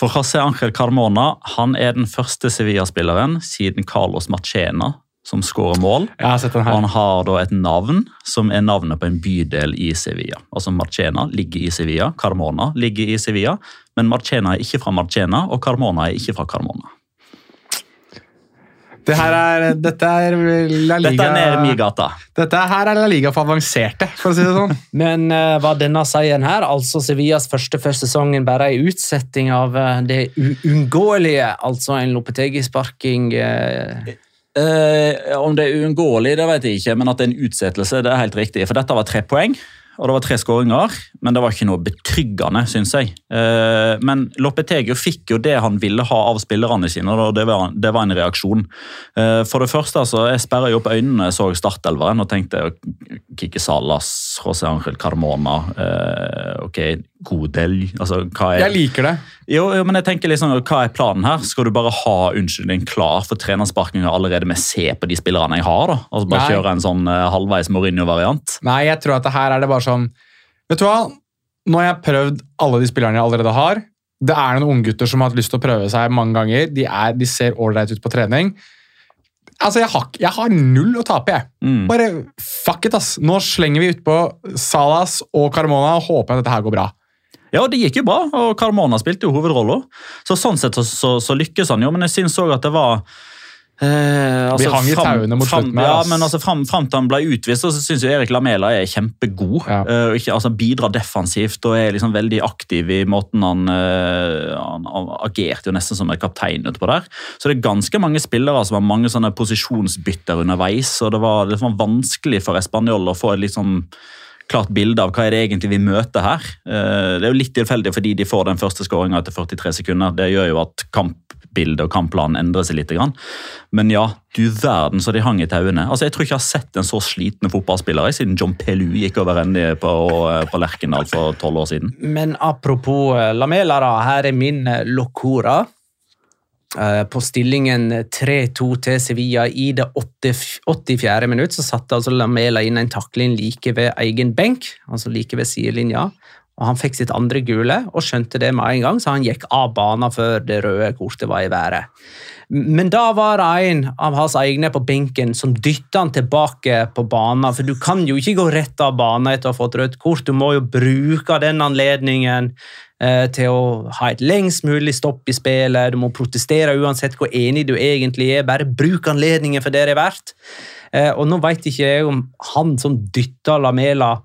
For José Ángel Carmona han er den første Sevilla-spilleren siden Carlos Machena som skårer mål. Jeg har sett den Og han har da et navn som er navnet på en bydel i Sevilla. Altså Marchena ligger i Sevilla, Carmona ligger i Sevilla, men Marchena er ikke fra Marchena, og Carmona er ikke fra Carmona. Det her er, dette er La Liga Dette er nede i min gata. Dette her er La Liga for avanserte, for å si det sånn. [laughs] Men uh, var denne seieren her, altså Sevillas første første sesongen, bare en utsetting av uh, det uunngåelige? Altså en Lopetegi-sparking eh, Eh, om det er uunngåelig, det vet jeg ikke, men at det er en utsettelse, det er helt riktig. For dette var tre poeng, og det var tre skåringer, men det var ikke noe betryggende, syns jeg. Eh, men Loppetegio fikk jo det han ville ha av spillerne sine, og det var, det var en reaksjon. Eh, for det første, altså, jeg sperra jo opp øynene, så startelveren og tenkte Kikki Salas, José Ángel Carmona, eh, ok, Godel altså. Jeg liker det. Jo, jo, men jeg tenker liksom, Hva er planen her? Skal du bare ha unnskyldning klar for trenersparkinga allerede med se på de spillerne jeg har? da? Altså Bare Nei. kjøre en sånn uh, halvveis Mourinho-variant? Nei, jeg tror at det her er det bare sånn Vet du hva? Nå har jeg prøvd alle de spillerne jeg allerede har. Det er noen unggutter som har hatt lyst til å prøve seg mange ganger. De, er, de ser ålreit ut på trening. Altså, jeg har, jeg har null å tape, jeg. Mm. Bare fuck it, ass. Nå slenger vi utpå Salas og Carmona og håper at dette her går bra. Ja, det gikk jo bra, og Carmona spilte jo hovedrolla. Så sånn sett så, så, så lykkes han jo, men jeg syns òg at det var eh, altså, Vi hang i tauene mot slutten Ja, men altså, fram, fram til han ble utvist, så syns Erik Lamela er kjempegod. Ja. Uh, ikke, altså, bidrar defensivt og er liksom veldig aktiv i måten han, uh, han, han agerte jo nesten som en kaptein utpå der. Så det er ganske mange spillere som har mange sånne posisjonsbytter underveis, og det var, det var vanskelig for Español å få et litt sånn klart bilde av hva er det egentlig vi møter her. Eh, Det er jo litt tilfeldig fordi de får den første skåringa etter 43 sekunder. Det gjør jo at kampbildet og kampplanen endrer seg litt. Men ja, du verden så de hang i tauene. Altså, Jeg tror ikke jeg har sett en så slitne fotballspiller jeg, siden John Pelu gikk over ende på, på Lerkendal for tolv år siden. Men apropos eh, Lamela, da. Her er min eh, Locora. Eh, På stillingen 3-2 til Sevilla i det 84. minutt så satte altså Lamela inn en takling like ved egen benk, altså like ved sidelinja. Og Han fikk sitt andre gule og skjønte det med en gang, så han gikk av banen før det røde kortet var i været. Men da var det en av hans egne på benken som dytta han tilbake på banen. For du kan jo ikke gå rett av banen etter å ha fått rødt kort, du må jo bruke den anledningen eh, til å ha et lengst mulig stopp i spillet. Du må protestere uansett hvor enig du egentlig er. Bare bruk anledningen for det det er verdt. Eh, og nå vet ikke jeg om han som dytta Lamela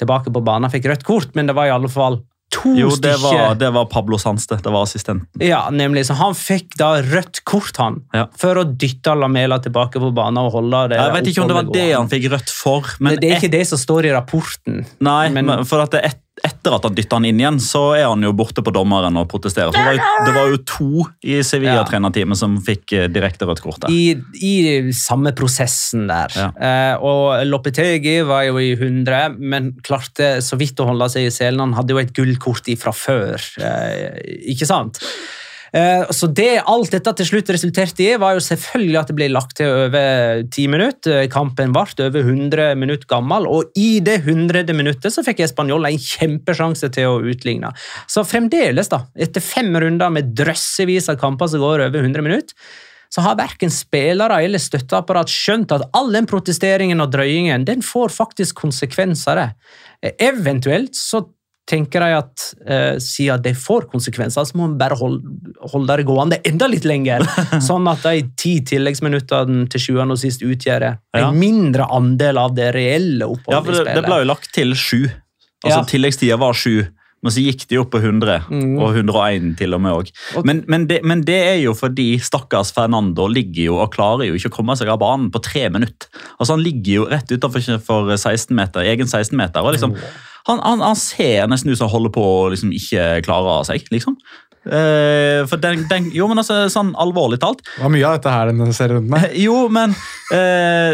tilbake på banen, fikk rødt kort, men det var i alle fall to Jo, det stykker. var, det var Pablo Sanste. Det var assistenten. Ja, nemlig. Så han fikk da rødt kort, han, Ja. for å dytte Lamela tilbake på banen og holde det Jeg vet ikke om det var det han fikk rødt for. Men det, det er ikke det som står i rapporten. Nei, men, for at det er et, etter at han dytta han inn igjen, så er han jo borte på dommeren og protesterer. Så det, var jo, det var jo to i Sevilla-trenerteamet som fikk eh, direkte rødt kort der. I, I samme prosessen der. Ja. Eh, og Lopetegi var jo i 100, men klarte så vidt å holde seg i selen. Han hadde jo et gullkort ifra før, eh, ikke sant? Eh, så det alt dette til slutt resulterte i, var jo selvfølgelig at det ble lagt til over ti minutter. Kampen ble over 100 minutter gammel, og i det 100. minuttet så fikk Español en kjempesjanse til å utligne. Så fremdeles, da, etter fem runder med drøssevis av kamper som går over 100 minutter, så har verken spillere eller støtteapparat skjønt at all den protesteringen og drøyingen den får faktisk konsekvenser. Eh, Eventuelt så tenker de at eh, siden det får konsekvenser, så må man bare holde, holde det gående enda litt lenger. [laughs] sånn at de ti tilleggsminuttene til sjuende og sist utgjør en Ja. mindre andel av det reelle oppholdet Ja, for det, det ble jo lagt til sju. Altså Ja. Tilleggstida var sju, men så gikk de opp på 100, Mm. og 101 til og med òg. Men, men, men det er jo fordi stakkars Fernando ligger jo og klarer jo ikke å komme seg av banen på tre minutter. Altså Han ligger jo rett utenfor 16 meter, egen 16-meter. og liksom, han, han, han ser nesten ut som han holder på å liksom ikke klare seg, liksom. Eh, for den, den, jo, men altså, sånn alvorlig talt, Det var mye av dette her denne serierunden. Uh, jo, men uh,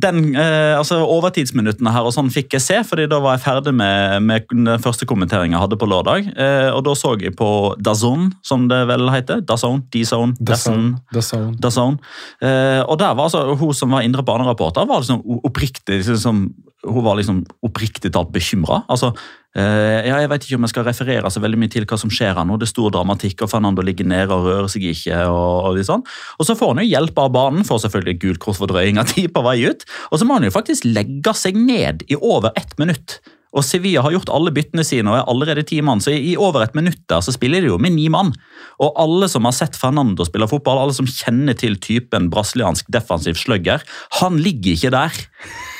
den, altså Overtidsminuttene her og sånn fikk jeg se, fordi da var jeg ferdig med, med den første kommenteringen jeg hadde på lørdag. Og da så jeg på Dazone, som det vel heter. Dazone, D-Zone, Dazone. Zone. The Zone. Dazone. Eh, og der var altså hun som var indre banereporter, var liksom oppriktig liksom, hun var liksom oppriktig talt bekymra. Altså, ja, jeg vet ikke om jeg skal referere så veldig mye til hva som skjer her nå. Det er stor dramatikk, og Fernando ligger nede og rører seg ikke. Og, og, sånn. og så får han jo hjelp av banen, får selvfølgelig gult kort for drøying av tid på vei ut. Og så må han jo faktisk legge seg ned i over ett minutt. Og Sevilla har gjort alle byttene sine og er allerede ti mann, så i over et minutt der så spiller de jo med ni mann. Og alle som har sett Fernando spille fotball, alle som kjenner til typen brasiliansk defensiv slugger, han ligger ikke der.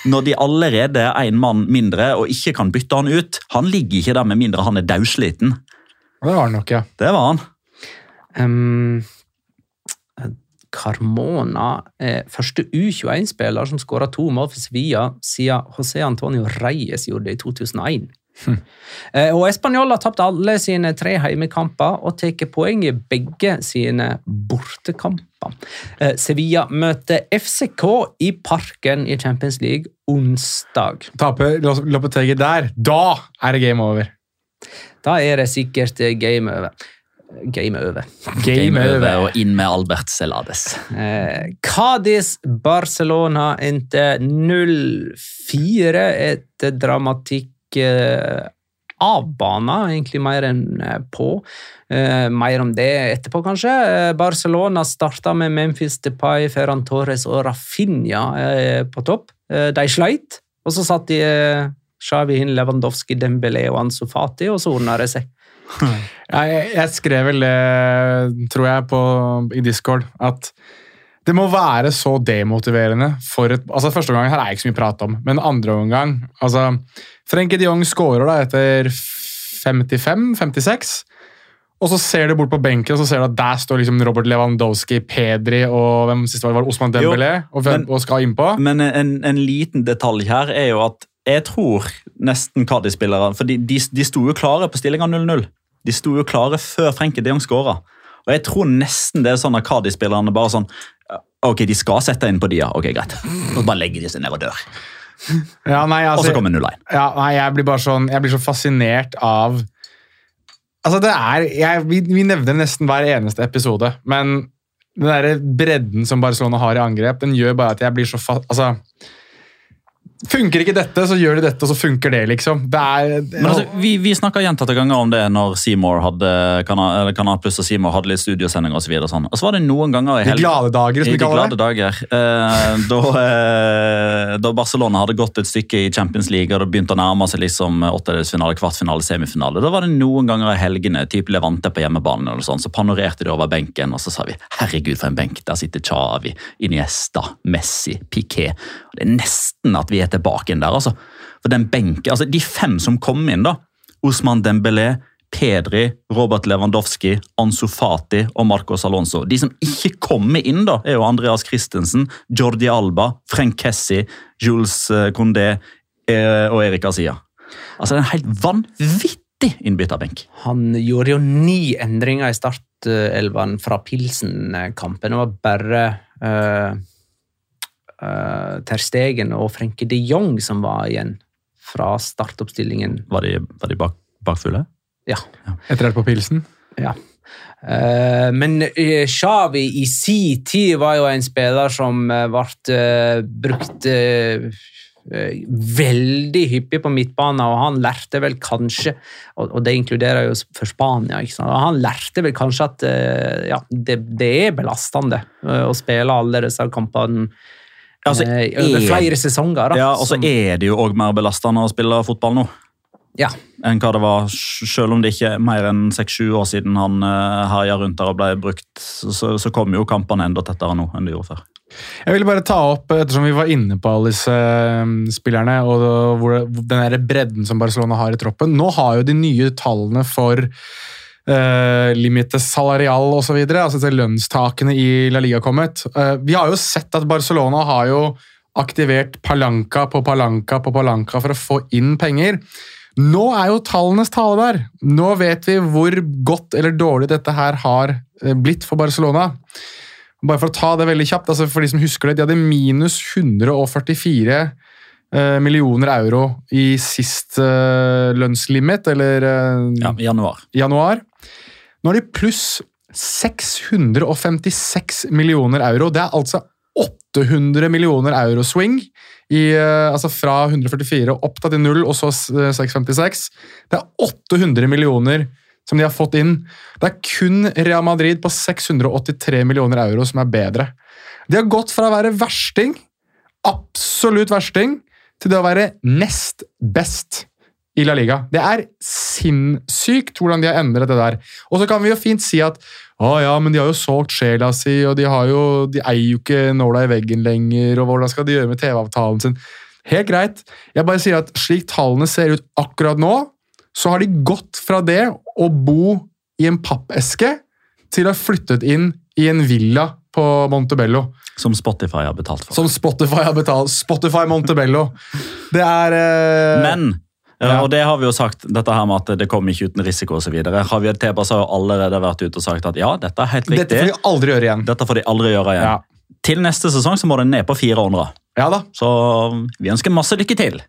Når de allerede er én mann mindre og ikke kan bytte han ut. Han ligger ikke der med mindre han er daudsliten. Det var han nok, ja. Det var han. Um, Carmona er første U21-spiller som skåra to mål for Sevilla siden José Antonio Reyes gjorde det i 2001. [laughs] Eh, Og Español har tapt alle sine tre heimekamper og tar poeng i begge sine bortekamper. Eh, Sevilla møter FCK i Parken i Champions League onsdag. Taper Lo- Lopetegi der, da er det game over. Da er det sikkert eh, game over. Game over. [laughs] Game, over. og inn med Albert Celades. Eh, Cádiz Barcelona endte 0-4 etter dramatikk eh, av banen, egentlig mer enn eh, på. Eh, mer om det etterpå, kanskje. Eh, Barcelona starta med Memphis Depay, Ferran Torres og Rafinha eh, på topp. Eh, de sleit, og så satt de eh, Xavi Hin, Lewandowski, Dembélé og Ansu Fati, og så ordna det seg. [laughs] Jeg, jeg skrev vel det, tror jeg, på, i Discord, at det må være så demotiverende for et altså Første omgang her er ikke så mye prat om, men andre omgang altså, Frenkie de Jong scorer da etter 55-56. Og så ser du bort på benken og så ser du at der står liksom Robert Lewandowski, Pedri og hvem siste var det, var Osman Dembélé og, hvem- men- og skal innpå. Men en, en liten detalj her er jo at jeg tror nesten Cardi-spillerne For de, de, de sto jo klare på stillinga 0-0. De sto jo klare før Frenkie de Jong skåra. Og jeg tror nesten det er sånn at Cádiz-spillerne bare sånn Ok, de skal sette inn på dia. Ok, greit. Og bare legger de seg ned og dør. Ja, nei, Og altså, så kommer 0-1. Ja, nei, jeg blir bare sånn Jeg blir så fascinert av Altså, det er jeg, vi, vi nevner nesten hver eneste episode, men den der bredden som Barcelona har i angrep, den gjør bare at jeg blir så fa... Altså Funker ikke dette, så gjør de dette, og så funker det, liksom. Det er Men altså, Vi, vi snakka gjentatte ganger om det når Seymour hadde, Kanal, eller Kanal Pluss og Seymour hadde litt studiosending og så. Sånn. Og så var det noen ganger i De glade dager, som de kaller det. dager. Eh, da, eh, da Barcelona hadde gått et stykke i Champions League og det begynte å nærme seg liksom åttedelsfinale, kvartfinale, semifinale, da var det noen ganger i helgene, typ Levante på hjemmebane, eller sånn, så panorerte de over benken, og så sa vi 'herregud, for en benk'. Der sitter Chavi, Iniesta, Messi, Piqué. Og Det er nesten at vi er tilbake inn der, altså. For den benken, altså De fem som kom inn, da. Osman Dembélé, Pedri, Robert Lewandowski, Ansu Fati og Marcos Alonso. De som ikke kommer inn, da, er jo Andreas Christensen, Jordi Alba, Frank Kessi, Jules eh, Condé eh, og Erik Asia. Altså, det er en helt vanvittig innbytterbenk. Han gjorde jo ni endringer i startelveren fra Pilsen-kampen. Det var bare uh, uh, Ter Stegen og Frenke de Jong som var igjen fra startoppstillingen. Var de, var de bak, bakfulle? Ja. Etter på pilsen. ja. Uh, men eh, Xavi i si tid var jo en spiller som ble eh, brukt veldig hyppig på midtbanen, og han lærte vel kanskje Og, det inkluderer jo for Spania. ikke sant? Han lærte vel kanskje at ja, det, det er belastende å spille alle disse kampene Altså, er, over er- flere sesonger. Da, Ja, og så som- er det jo òg mer belastende å spille fotball nå. ja. enn hva det var, selv om det ikke er mer enn 6-7 år siden han uh, herja rundt der og ble brukt, så, så kommer jo kampene enda tettere nå enn de gjorde før. Jeg ville bare ta opp, ettersom vi var inne på alle disse um, spillerne, og hvor, den der bredden som Barcelona har i troppen Nå har jo de nye tallene for uh, limite salarial osv., altså disse lønnstakene i La Liga kommet. Uh, vi har jo sett at Barcelona har jo aktivert Palanca på Palanca på Palanca for å få inn penger. Nå er jo tallenes tale der. Nå vet vi hvor godt eller dårlig dette her har eh, blitt for Barcelona. Bare for å ta det veldig kjapt, altså for de som husker det, de hadde minus 144 eh, millioner euro i sist eh, lønnslimit, eller eh, Ja, i januar. januar. Nå er de pluss 656 millioner euro. Det er altså 800 millioner euro swing. I, eh, altså fra 144 opp til 0, og så eh, 656. Det er 800 millioner som de har fått inn. Det er kun Real Madrid på 683 millioner euro som er bedre. De har gått fra å være versting, absolutt versting, til det å være nest best i La Liga. Det er sinnssykt hvordan de har endret det der. Og så kan vi jo fint si at å ja, men de har jo solgt sjela si, og de, har jo, de eier jo ikke nåla i veggen lenger, og hvordan skal de gjøre med TV-avtalen sin? Helt greit. Jeg bare sier at slik tallene ser ut akkurat nå, så har de gått fra det å bo i en pappeske til å ha flyttet inn i en villa på Montebello. Som Spotify har betalt for. Som Spotify har betalt. Spotify Montebello. Det er eh, Men eh, Ja. og det har vi jo sagt, dette her med at det kommer ikke uten risiko osv. Javier Tebas har jo allerede vært ute og sagt at ja, dette er helt riktig. Dette får de aldri gjøre igjen. Dette får de aldri gjøre igjen. Ja. Til neste sesong så må den ned på 400. Ja da. Så vi ønsker masse lykke til.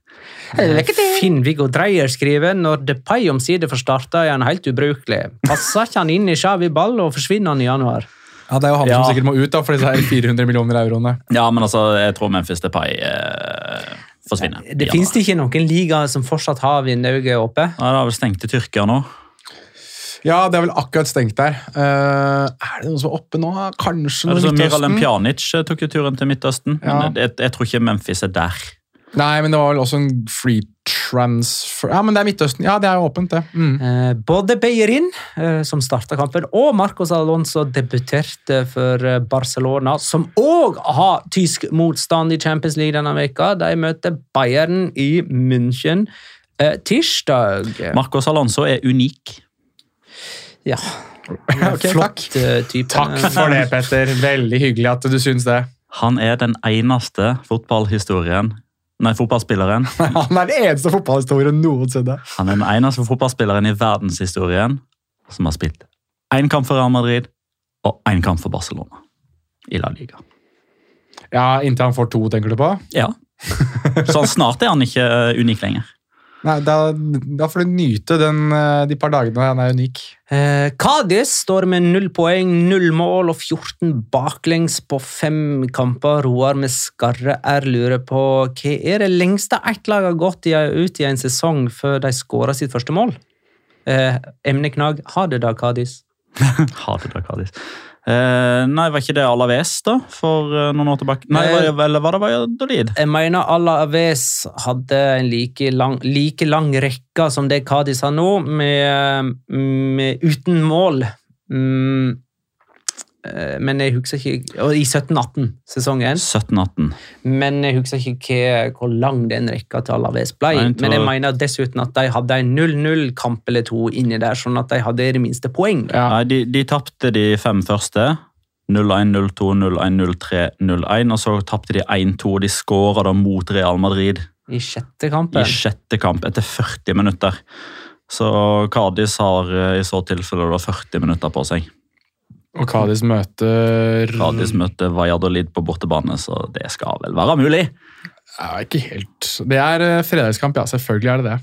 Finn-Viggo Dreyer skriver når Depay omsider får starta, er han helt ubrukelig. Passer ikke han inn i Xavi Ball, og forsvinner han i januar? Ja, Det er jo han Ja. som sikkert må ut da, for disse her 400 millioner euroene. Ja, men altså, jeg tror Memphis Depay eh, forsvinner. Det Ja. Fins det ikke noen liga som fortsatt har vinduet oppe? Ja, det har vel stengt i Tyrkia nå. Ja, det er vel akkurat stengt der. Uh, er det noen som er oppe nå? Kanskje noe det så Midtøsten? Miralem Pjanic eh, tok jo turen til Midtøsten, Ja. men jeg, jeg tror ikke Memphis er der. Nei, men det var vel også en free transfer Ja, men det er Midtøsten. Ja, det er jo åpent, det. Mm. Eh, både Beyerin, eh, som starta kampen, og Marcos Alonso debuterte for eh, Barcelona, som òg har tysk motstand i Champions League denne veka. De møter Bayern i München eh, tirsdag. Marcos Alonso er unik. Ja. [laughs] Okay, Flott eh, type. Takk for det, Petter. Veldig hyggelig at du syns det. Han er den eneste fotballhistorien Nei, fotballspilleren. [laughs] Han er den eneste fotballhistorien noensinne. Han er den eneste fotballspilleren i verdenshistorien som har spilt én kamp for Real Madrid og én kamp for Barcelona i La Liga. Ja, Inntil han får to, tenker du på? Ja. [laughs] Så snart er han ikke unik lenger. Nei, Da, da får du nyte den, eh, de par dagene han er unik. Eh, Cádiz står med null poeng, null mål og 14 baklengs på fem kamper. Roar med skarre R lurer på hva er det lengste ett lag har gått i, ut i en sesong før de skåra sitt første mål? Eh, emneknagg. Ha det da, Kadis. [laughs] Ha det da, Cádiz. Eh, nei, var ikke det Alaves da, for eh, noen år tilbake? Nei, Eh, var eller var det Valladolid? Jeg mener Alaves hadde en like lang, like lang rekke som det Cádiz har nå, med, med uten mål. Mm, men jeg husker ikke I 17-18-sesongen. 17-18. Men jeg husker ikke hvor lang den rekka til Alaves ble. Nei, Men jeg mener dessuten at de hadde en 0-0-kamp eller to inni der, sånn at de hadde i det minste poeng. Ja. Nei, de, de tapte de fem første. 0-1, 0-2, 0-1, 0-3, 0-1. Og så tapte de 1-2, og de skåra da mot Real Madrid I sjette i sjette kamp etter 40 minutter. Så Kadis har eh, i så tilfelle da 40 minutter på seg. Og Cádiz møter Cádiz møter Valladolid på bortebane, så det skal vel være mulig. Ja, ikke helt. Det er eh, fredagskamp, ja. Selvfølgelig er det det.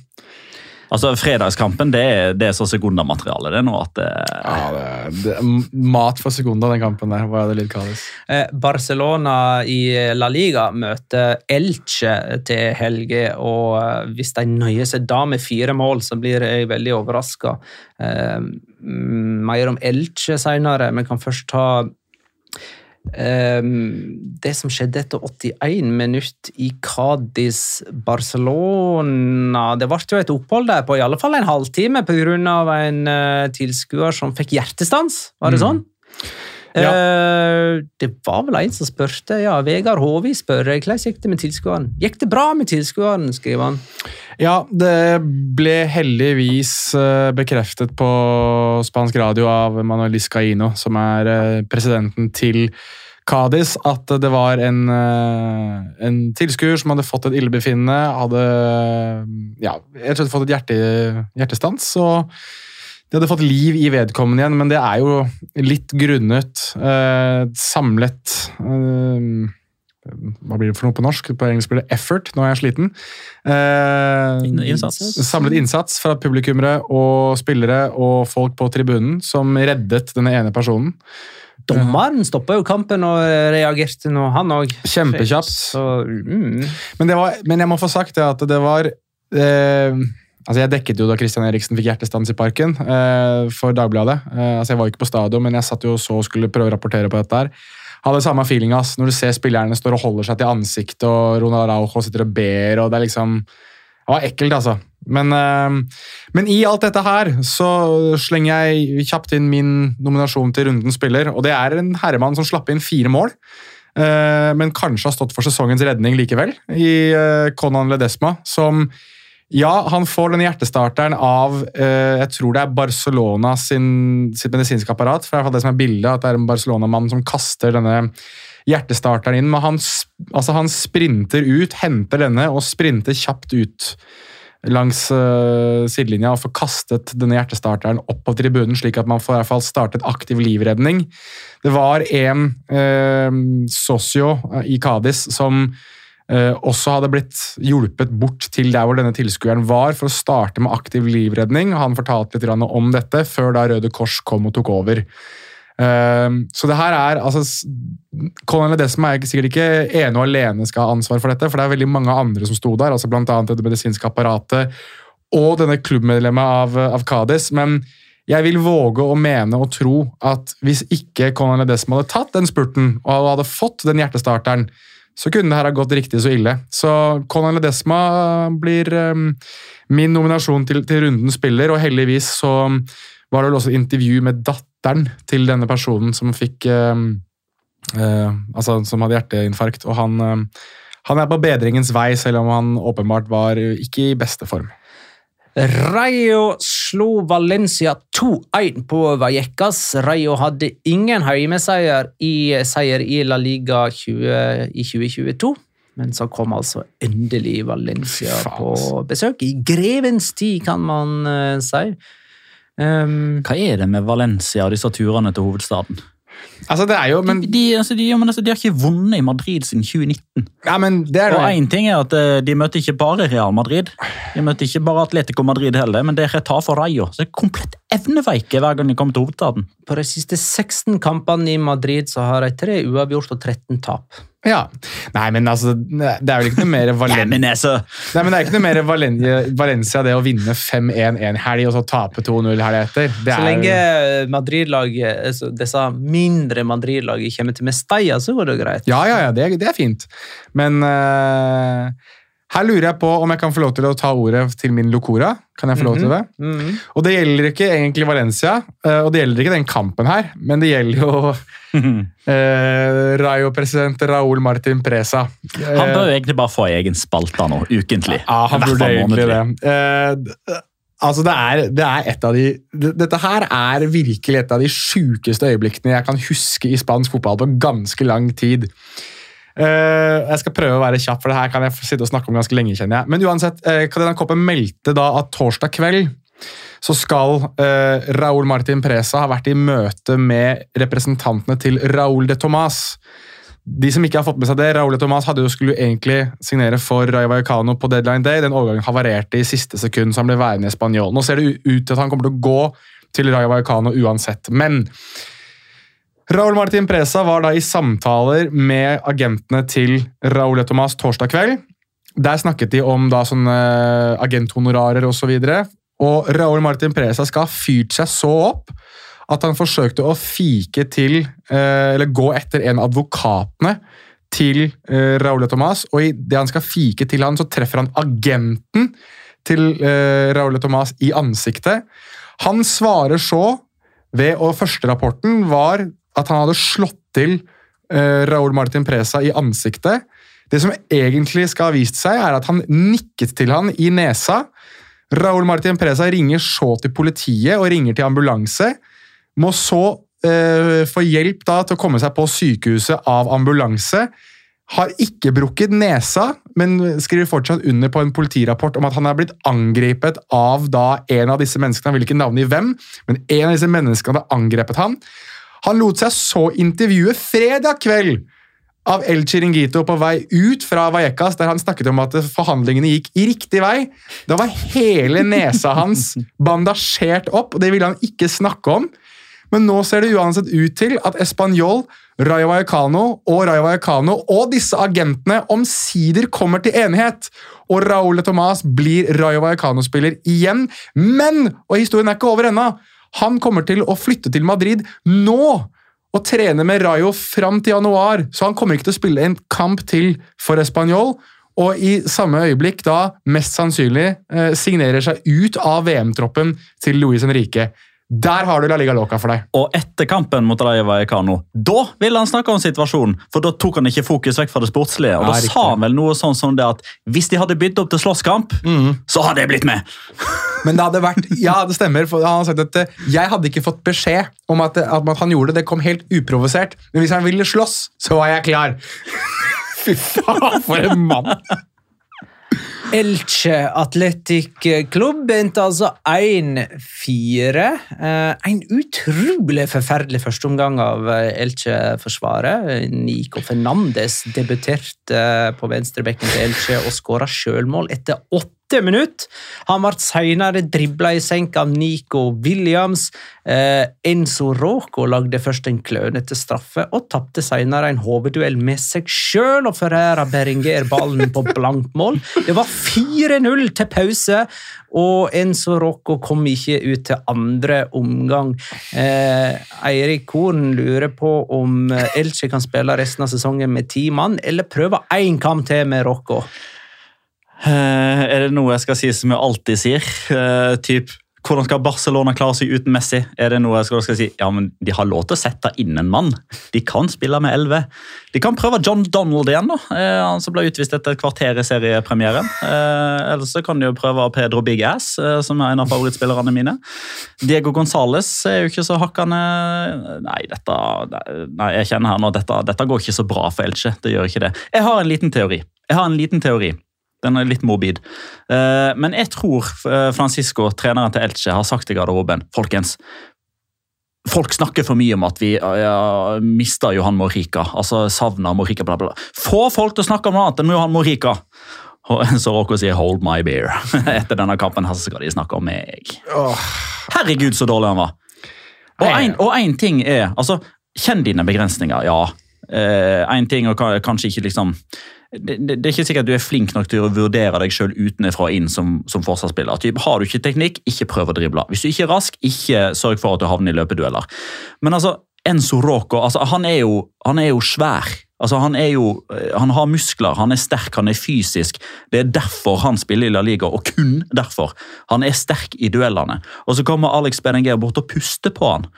Altså, Fredagskampen det er, det er så sekundamateriale det er nå at det, Ja, det, det mat for sekunda, den kampen der. Var det litt Cádiz. Eh, Barcelona i La Liga møter Elche til helge, og eh, hvis de nøyer seg da med fire mål, så blir jeg veldig overraska. Mm, mer om Elche senere, men kan først ta Um, det som skjedde etter 81 minutt i Cádiz Barcelona. Det ble jo et opphold der på i alle fall en halvtime pga. en uh, tilskuer som fikk hjertestans. Var det Mm. sånn? Ja. Eh, det var vel en som spurte. Ja, Vegard Håvi spør hvordan gikk det med tilskueren. Gikk det bra med tilskueren, skriver han. Ja, det ble heldigvis eh, bekreftet på spansk radio av Manuel Liscaino, som er eh, presidenten til Kadis, at det var en, en tilskuer som hadde fått et illebefinnende, hadde ja, jeg tror fått et hjerte, hjertestans. og de hadde fått liv i vedkommende igjen, men det er jo litt grunnet eh, samlet eh, Hva blir det for noe på norsk? På engelsk blir det effort. Nå er jeg sliten. Eh, Innsats. Samlet innsats fra publikummere og spillere og folk på tribunen som reddet denne ene personen. Dommeren stoppa jo kampen og reagerte nå, han òg. Kjempekjapt. Så, mm. Men, var, men jeg må få sagt det at det var eh, Altså Jeg dekket jo da Christian Eriksen fikk hjertestans i parken eh, for Dagbladet. Eh, altså Jeg var ikke på stadion, men jeg satt jo så og skulle prøve å rapportere på dette. her. Hadde samme feeling ass, når du ser spillerne står og holder seg til ansiktet, og Ronald Araujo sitter og ber, og det er liksom Det var ekkelt, altså. Men, eh, men i alt dette her så slenger jeg kjapt inn min nominasjon til rundens spiller, og det er en herremann som slapp inn fire mål. eh, Men kanskje har stått for sesongens redning likevel, i eh, Conan Ledesma, som ja, han får den hjertestarteren av eh, jeg tror det er Barcelona sin, sitt medisinske apparat. for det er det som er bildet, at det er en Barcelona-mann som kaster denne hjertestarteren inn. Men han, altså han sprinter ut, henter denne og sprinter kjapt ut langs eh, sidelinja og får kastet denne hjertestarteren opp på tribunen, slik at man får i hvert fall startet aktiv livredning. Det var en eh, socio eh, i Cádiz som også hadde blitt hjulpet bort til der hvor denne tilskueren var, for å starte med aktiv livredning. Han fortalte litt om dette før da Røde Kors kom og tok over. Eh, så det her er altså Colin Ledesma er sikkert ikke ene og alene skal ha ansvar for dette, for det er veldig mange andre som sto der, altså annet det medisinske apparatet og denne klubbmedlemmet av, av Cádiz. Men jeg vil våge å mene og tro at hvis ikke Colin Ledesma hadde tatt den spurten og hadde fått den hjertestarteren, så kunne det her ha gått riktig så ille. Så Conan Ledesma blir um, min nominasjon til, til rundens spiller, og heldigvis så var det vel også et intervju med datteren til denne personen som fikk um, uh, Altså som hadde hjerteinfarkt, og han, um, han er på bedringens vei, selv om han åpenbart var ikke i beste form. Rayo slo Valencia 2-1 på Vallecas. Rayo hadde ingen heimeseier i, seier i La Liga 20, i 2022. Men så kom altså endelig Valencia på altså. besøk. I grevens tid, kan man uh, si. Um, Hva er det med Valencia og disse turene til hovedstaden? Altså, det er jo Men, de, altså, de, ja, men altså, de har ikke vunnet i Madrid siden 2019. ja, men det er Og det. én ting er at eh, de møtte ikke bare Real Madrid, de møtte ikke bare Atletico Madrid heller, men det er Retafe og Rayo. Så det er komplett evneveike hver gang de kommer til hovedstaden. på de siste 16 kampene i Madrid så har de tre uavgjort og 13 tap. Ja. Nei, men altså, det er vel ikke noe mer [laughs] Valen men altså, Nei, men Det er ikke noe mer Valencia, Valencia det å vinne 5-1 en helg og så tape 2-0 helga etter. Det Så er- lenge Madrid-laget, altså disse mindre Madrid-lagene kommer til Mestalla, så går det greit. Ja, ja, ja, det, det er fint. Men eh, Her lurer jeg på om jeg kan få lov til å ta ordet til min Locora. Kan jeg få lov til det? Mhm. Og det gjelder ikke egentlig Valencia, eh, og det gjelder ikke den kampen her, men det gjelder jo [laughs] eh, Rayo-president Raúl Martin Presa. Han bør jo egentlig bare få egen spalte nå, ukentlig. Ja, han burde egentlig det. Eh, altså, det er, det er et av de Dette her er virkelig et av de sjukeste øyeblikkene jeg kan huske i spansk fotball på ganske lang tid. Eh, jeg skal prøve å være kjapp, for det her kan jeg sitte og snakke om ganske lenge. kjenner jeg. Men uansett, uh, Cadena Coppe meldte da at torsdag kveld så skal uh, Raúl Martin Presa ha vært i møte med representantene til Raúl de Tomàs. De som ikke har fått med seg det, Raúl de Tomàs hadde jo skulle egentlig signere for Rayo Vallecano på deadline day. Den overgangen havarerte i siste sekund, så han ble værende i Spanjol. Nå ser det ut til at han kommer til å gå til Rayo Vallecano uansett. Men Raúl Martin Presa var da i samtaler med agentene til Raúl de Thomas torsdag kveld. Der snakket de om da sånne agenthonorarer osv. Og, så og Raúl Martin Presa skal ha fyrt seg så opp at han forsøkte å fike til, eh, eller gå etter en av advokatene til eh, Raúl de Tomàs, og idet han skal fike til han, så treffer han agenten til eh, Raúl de Tomàs i ansiktet. Han svarer så ved, og Førsterapporten var at han hadde slått til uh, Raúl Martin Presa i ansiktet. Det som egentlig skal ha vist seg, er at han nikket til han i nesa. Raúl Martin Presa ringer så til politiet og ringer til ambulanse. Må så uh, få hjelp da til å komme seg på sykehuset av ambulanse. Har ikke brukket nesa, men skriver fortsatt under på en politirapport om at han er blitt angrepet av da en av disse menneskene. Han vil ikke navne i hvem, men en av disse menneskene hadde angrepet han. Han lot seg så intervjue fredag kveld av El Chiringuito på vei ut fra Vallecas, der han snakket om at forhandlingene gikk i riktig vei. Da var hele nesa hans bandasjert opp, og det ville han ikke snakke om. Men nå ser det uansett ut til at Español, Rayo Vallecano og Rayo Vallecano og disse agentene omsider kommer til enighet. Og Raúl Tomàs blir Rayo Vallecano-spiller igjen. Men, og historien er ikke over ennå, han kommer til å flytte til Madrid nå og trene med Rayo fram til januar, så han kommer ikke til å spille en kamp til for Español. Og i samme øyeblikk da mest sannsynlig eh, signerer seg ut av VM-troppen til Luis Henrique. Der har du La Liga Loca for deg. Og etter kampen mot Raja Vallecano, da ville han snakke om situasjonen. For da tok han ikke fokus vekk fra det sportslige. Og Nei, da riktig. sa han vel noe sånn som det at hvis de hadde bydd opp til slåsskamp, så hadde jeg blitt med. [laughs] Men det hadde vært, ja, det stemmer. for Han hadde sagt at eh, jeg hadde ikke fått beskjed om at, at han gjorde det. Det kom helt uprovosert. Men hvis han ville slåss, så var jeg klar. [laughs] Fy faen, for en mann! Elche Athletic Klubb endte altså 1-4. Eh, En utrolig forferdelig førsteomgang av eh, Elche-forsvaret. Nico Fernandes debuterte på venstrebekken til Elche og skåra sjølmål etter åtte minutter. Han ble senere dribla i senk av Nico Williams. Eh, Enzo Rocco lagde først en klønete straffe og tapte senere en hovedduell med seg sjøl og Ferrera Beringer ballen på blankmål. Det var 4-0 til pause, og Enzo Rocco kom ikke ut til andre omgang. Eh, Eirik Horn lurer på om Elche kan spille resten av sesongen med ti mann, eller prøve én kamp til med Rocco. Eh, er det noe jeg skal si som jeg alltid sier? Eh, typ, hvordan skal Barcelona klare seg uten Messi? Er det noe jeg skal, skal si? Ja, men De har lov til å sette inn en mann. De kan spille med elleve. De kan prøve John Donald igjen, da. Eh, han som ble utvist etter et kvarter i seriepremieren. Eh, ellers så kan de jo prøve Pedro Big Ass, som er en av favorittspillerne mine. Diego Gonzales er jo ikke så hakkende Nei, dette, nei jeg kjenner her nå, dette, dette går ikke så bra for Elche. Det gjør ikke det. Jeg har en liten teori. Jeg har en liten teori. Den er litt morbid. Eh, men jeg tror eh, Francisco, treneren til Elche, har sagt i garderoben Folkens, folk snakker for mye om at vi uh, ja, mista Johan Morica. Altså savna Morica, bla, bla. Få folk til å snakke om noe annet enn Johan Morica! Og [laughs] så Rocco sier 'hold my beer'. [laughs] Etter denne kampen her skal de snakke om meg. Herregud, så dårlig han var! Og en, ting er altså, Kjenn dine begrensninger, ja. Én ting, og kanskje ikke liksom det, det, er ikke sikkert at du er flink nok til å vurdere deg sjøl utenfra og inn som, som forsvarsspiller. Typ, har du ikke teknikk, ikke prøv å drible. Hvis du ikke er rask, ikke sørg for at du havner i løpedueller. Men altså, Enzo Rocco altså, han, er jo, han er jo svær. Altså, han er jo Han har muskler, han er sterk, han er fysisk. Det er derfor han spiller i La Liga, og kun derfor. Han er sterk i duellene. Og så kommer Alex Benenger bort og puster på han.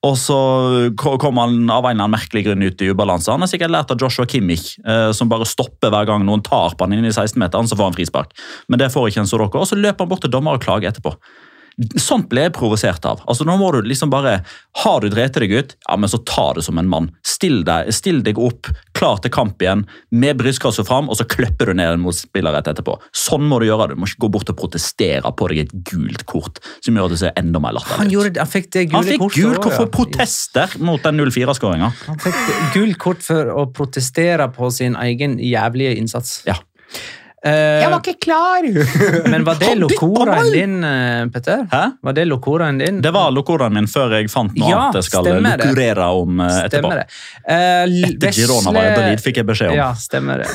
Og så kom han av en eller annen merkelig grunn ut i ubalanse. Han har sikkert lært av Joshua Kimmich, eh, som bare stopper hver gang noen tar på han inn i 16-meteren, så får han frispark. Men det får ikke en Soroka. Og så løper han bort til dommer og klager etterpå. Sånt ble jeg provosert av. Altså Nå må du liksom bare Har du drept deg ut, ja, men så ta det som en mann. Still deg, still deg opp, klar til kamp igjen, med brystkassa fram, og så kløpper du ned en motspiller rett etterpå. Sånn må du gjøre det. Du må ikke gå bort og protestere på deg et gult kort, som gjør at det ser enda mer latterlig Han, ut. gjorde, han fikk det Han fikk gult kort for ja. protester mot den 0-4-skåringa. Han fikk gult kort for å protestere på sin egen jævlige innsats. Ja. Eh, ikke klar! [laughs] men var det locoraen din, eh, Petter? Hæ? Var det locoraen din? Det var locoraen min før jeg fant noe Ja, annet jeg skal lokurere om eh, etterpå. Det. Eh, Etter Girona var Valladolid, fikk jeg beskjed om. Ja, stemmer det.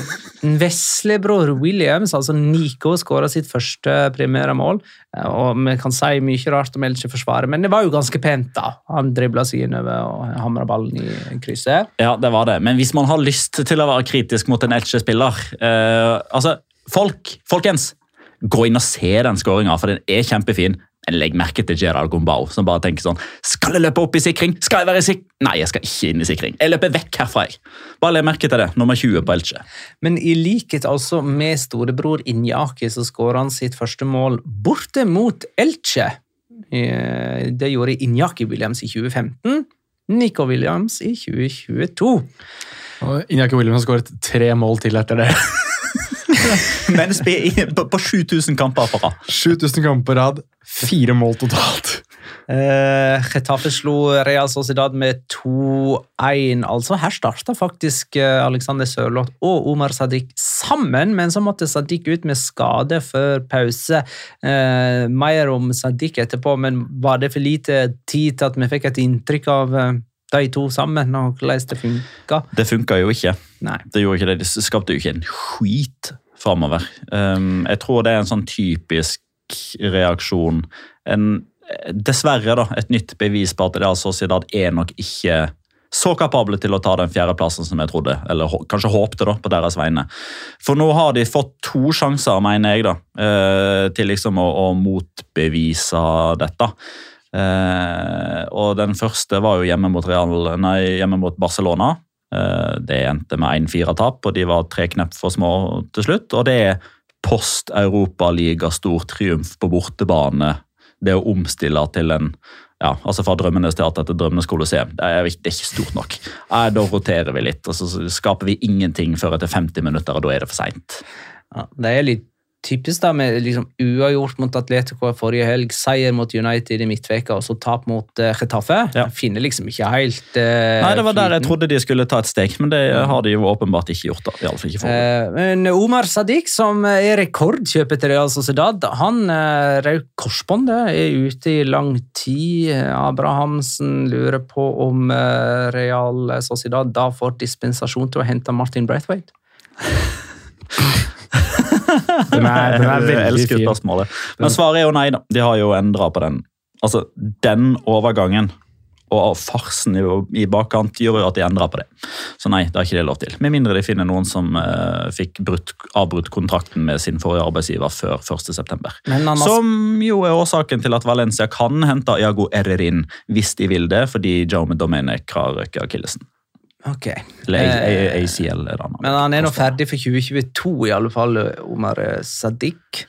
Veslebror Williams, altså Nico, skåra sitt første primære-mål. Og Vi kan si mye rart om Elche-forsvaret, men det var jo ganske pent. da. Han dribla seg innover og hamra ballen i krysset. Ja, det var det. Men hvis man har lyst til å være kritisk mot en Elche-spiller eh, altså, folk, Folkens, gå inn og se den skåringa, for den er kjempefin. Men legg merke til Gerard Gombau, som bare tenker sånn Skal jeg løpe opp i sikring? Skal jeg være i sikring? Nei, jeg skal ikke inn i sikring. Jeg løper vekk herfra, jeg. Bare legg merke til det. Nummer 20 på Elche. Men i likhet altså med storebror Injaki, så skårer han sitt første mål borte mot Elche. Eh, Det gjorde Injaki Williams i 2015. Nico Williams i 2022. Og Injaki Williams har skåret tre mål til etter det. [laughs] [laughs] Men spe- i- på, på 7000 kamper på rad. 7000 kamper på rad, fire mål totalt. Uh, Getafe slo Real Sociedad med 2-1. Altså, her starta faktisk eh, Alexander Sørloth og Omar Sadiq sammen, men så måtte Sadiq ut med skade før pause. Uh, mer om Sadiq etterpå, men var det for lite tid til at vi fikk et inntrykk av de to sammen, og hvordan det funka? Det funka jo ikke. Nei. Det gjorde ikke det. Det skapte jo ikke en skit framover. Um, jeg tror det er en sånn typisk reaksjon. En, dessverre da, et nytt bevis på at Real Sociedad er nok ikke så kapable til å ta den fjerdeplassen som jeg trodde, eller kanskje håpte da, på deres vegne. For nå har de fått to sjanser, mener jeg, da, eh, til liksom å, å motbevise dette. Eh, og den første var jo hjemme mot, Real, nei, hjemme mot Barcelona. Eh, det endte med 1-4-tap, og de var tre knepp for små til slutt. Og det er post Europaliga stor triumf på bortebane. Det å omstille til en ja, altså Fra Drømmenes teater til Drømmenes kolosseum. Det er, det er ikke stort nok. Eh, da roterer vi litt, og så skaper vi ingenting før etter 50 minutter, og da er det for seint. Ja, det er litt typisk da, med liksom uavgjort mot Atletico forrige helg, seier mot United i midtveka, og så tap mot uh, Getafe. Ja. Finner liksom ikke helt uh, Nei, Det var der jeg trodde de skulle ta et steg, men det har de jo åpenbart ikke gjort. da, i alle fall ikke uh, men Omar Sadiq, som er rekordkjøpet til Real Sociedad, han uh, røk korsbåndet, er ute i lang tid. Abrahamsen lurer på om uh, Real Sociedad da får dispensasjon til å hente Martin Braithwaite. [laughs] Den er, den er veldig elsker fin. spørsmålet. Men svaret er jo nei, da. De har jo endra på den. Altså, den overgangen og farsen i, i bakkant gjør jo at de endrer på det. Så nei, det har ikke det lov til. Med mindre de finner noen som uh, fikk brutt, avbrutt kontrakten med sin forrige arbeidsgiver før 1.9. Men har Som jo er årsaken til at Valencia kan hente Iago Errerin hvis de vil det, fordi Jaume Domenech har røket akillesen. Ok. Eller Eh, ACL er det. Men han er nå ferdig for 2022, i alle fall, Omar eh, Sadiq.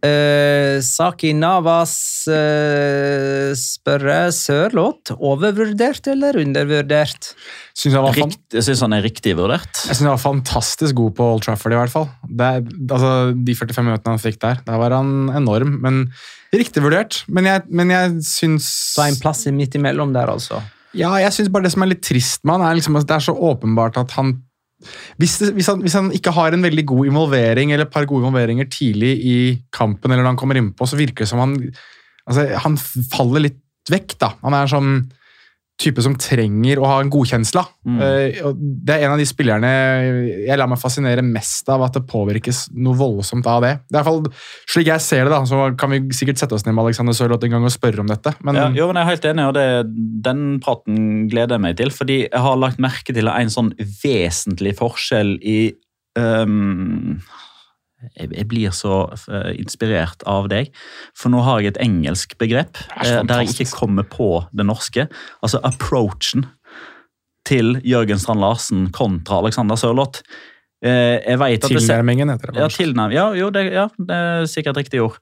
Uh, Saki Navas uh, spørre Sørloth overvurdert eller undervurdert? Synes han Rikt, jeg syns han er riktig vurdert. Jeg synes han var fantastisk god på Old Trafford, i hvert fall. Det, er- altså, de 45 minuttene han fikk der, der var han enorm. Men riktig vurdert. Men jeg, men jeg syns Så en plass i midt imellom der, altså. Ja, jeg synes bare det som er litt trist med han, er liksom det er så åpenbart at han hvis, det, hvis, han hvis han ikke har en veldig god involvering, eller et par gode involveringer tidlig i kampen, eller når han kommer innpå, så virker det som han altså, Han faller litt vekk, da. Han er sånn type som trenger å ha en godkjensle. Mm. Eh, det er en av de spillerne jeg lar meg fascinere mest av at det påvirkes noe voldsomt av det. Det er i hvert fall Slik jeg ser det, da, så kan vi sikkert sette oss ned med Alexander Sørloth en gang og spørre om dette. Men Ja, jo, men jeg er helt enig, og det, den praten gleder jeg meg til. Fordi jeg har lagt merke til en sånn vesentlig forskjell i ehm, jeg, jeg blir så inspirert av deg, for nå har jeg et engelsk begrep eh, der jeg ikke kommer på det norske. Altså approachen til Jørgen Strand Larsen kontra Alexander Sørloth. Eh, jeg vet at tilnærmingen heter det. ja, tilnærm, ja, jo, det, ja, det er sikkert riktig ord.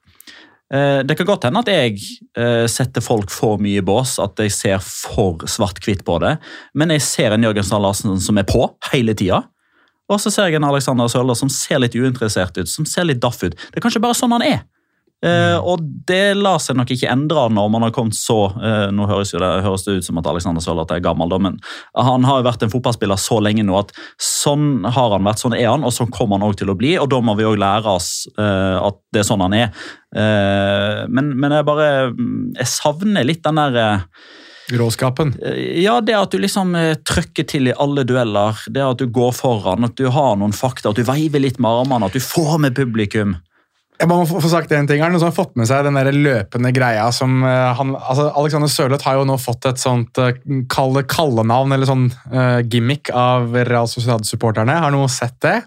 Eh, det kan godt hende at jeg setter folk for mye i bås, at jeg ser for svart-hvitt på det. Men jeg ser en Jørgen Strand Larsen som er på hele tida. Og så ser jeg en Alexander Sølder som ser litt uinteressert ut, som ser litt daff ut. Det er kanskje bare sånn han er. Uh, og det lar seg nok ikke endre når man har kommet så uh, Nå høres, det, høres det ut som at Alexander Sørloth er gammel, da, men han har jo vært en fotballspiller så lenge nå at sånn har han vært, sånn er han, og sånn kommer han også til å bli. Og da må vi òg lære oss uh, at det er sånn han er. Men, men jeg bare mm, Jeg savner litt den der Råskapen. ja, det at du liksom trøkker trykker til i alle dueller, det at du går foran, at du har noen fakta, at du veiver litt med armene, at du får med publikum. Jeg må få sagt en ting. Det noen som har fått med seg den der løpende greia som eh, han, altså Alexander Sørloth har jo nå fått et sånt kalle, kallenavn, eller sånn uh, gimmick, av Real Sociedad-supporterne. Har noen sett det?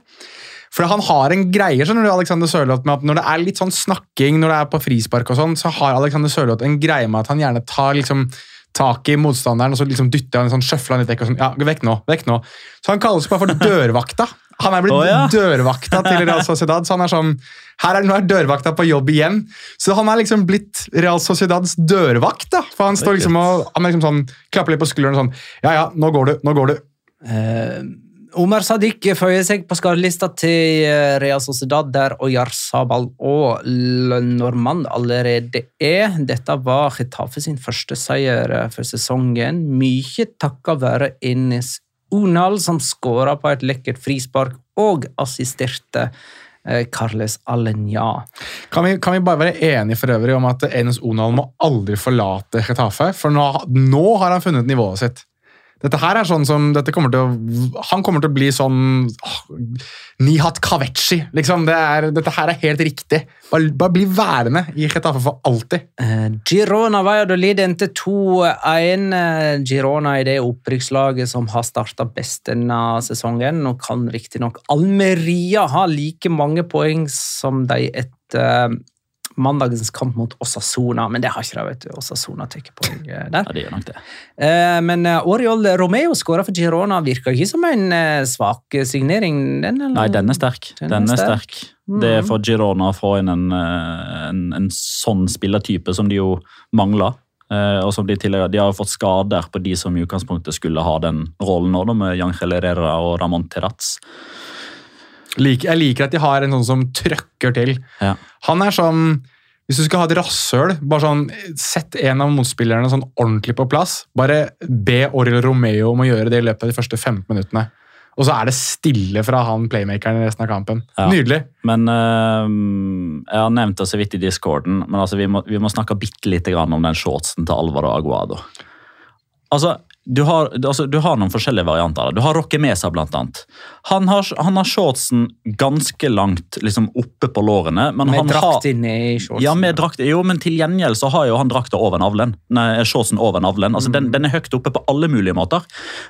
For han har en greie skjønner du, Alexander Sørloth, med at når det er litt sånn snakking, når det er på frispark og sånn, så har Alexander Sørloth en greie med at han gjerne tar liksom tak i motstanderen og så liksom dytter han sånn, sjøfla litt vekk og sånn, ja, vekk nå, vekk nå. Så han kalles bare for [laughs] dørvakta. Han er blitt oh, ja. dørvakta til [laughs] Real Sociedad, så han er sånn her er, Nå er dørvakta på jobb igjen. Så han er liksom blitt Real Sociedads dørvakt. da. For Han står liksom og han er liksom sånn, klapper litt på skulderen og sånn Ja, ja, nå går du, nå går du. Eh, Omar Sadiq føyer seg på skadelista til eh, Real Sociedad, der Oyarzabal og Lenormand allerede er. Dette var Getafe sin første seier eh, for sesongen. Mye takket være Enes Unal, som skåra på et lekkert frispark og assisterte eh, Carles Alenya. Kan vi, kan vi bare være enige for øvrig om at Enes Onal må aldri forlate Getafe? For nå, nå har han funnet nivået sitt. Dette her er sånn som, kommer å, Han kommer til å bli sånn oh, Nihat Kavechi, Liksom. Det er, dette her er helt riktig. Bare, bare bli værende i Getafe for alltid. Eh, Girona Valladolid endte 2-1. Eh, Girona er det opprykkslaget som har starta best denne sesongen. Nå kan riktignok Almeria ha like mange poeng som de etter eh, mandagens kamp mot Osasona, men det har ikke det, vet du. Osasona tar på eh, der. Ja, det gjør nok det. Eh, Men eh, Oriol Romeo skåra for Girona. Virker ikke som en svak signering, den? eller? Nei, den er sterk. Den er Den er sterk. sterk. Det er for Girona å få inn en, en, en sånn spillertype som de jo mangler. Og som de, tidligere, de har jo fått skader på de som i utgangspunktet skulle ha den rollen nå, da, med Jan Herrera og Ramón Terraz. Lik- Jeg liker at de har en sånn som trøkker til. Ja. Han er sånn Hvis du skal ha et rasshøl, bare sånn, sett en av motspillerne sånn ordentlig på plass. Bare be Oril Romeo om å gjøre det i løpet av de første 15 minuttene. Og så er det stille fra han playmakeren i resten av kampen. Ja. Nydelig. Men uh, Jeg det så vidt i discorden, men altså, vi, må, vi må snakke bitte lite grann om den shortsen til Alvaro Aguado. Altså, du har, altså, du har noen forskjellige varianter. Du har Rocke Mesa, blant annet. Han har, han har shortsen ganske langt liksom, oppe på lårene. Men Med han har, drakt inne i shortsen. Ja, med drakt, jo, men til gjengjeld så har jo han drakta over navlen. Nei, shortsen over navlen. Altså, den, den er høyt oppe på alle mulige måter.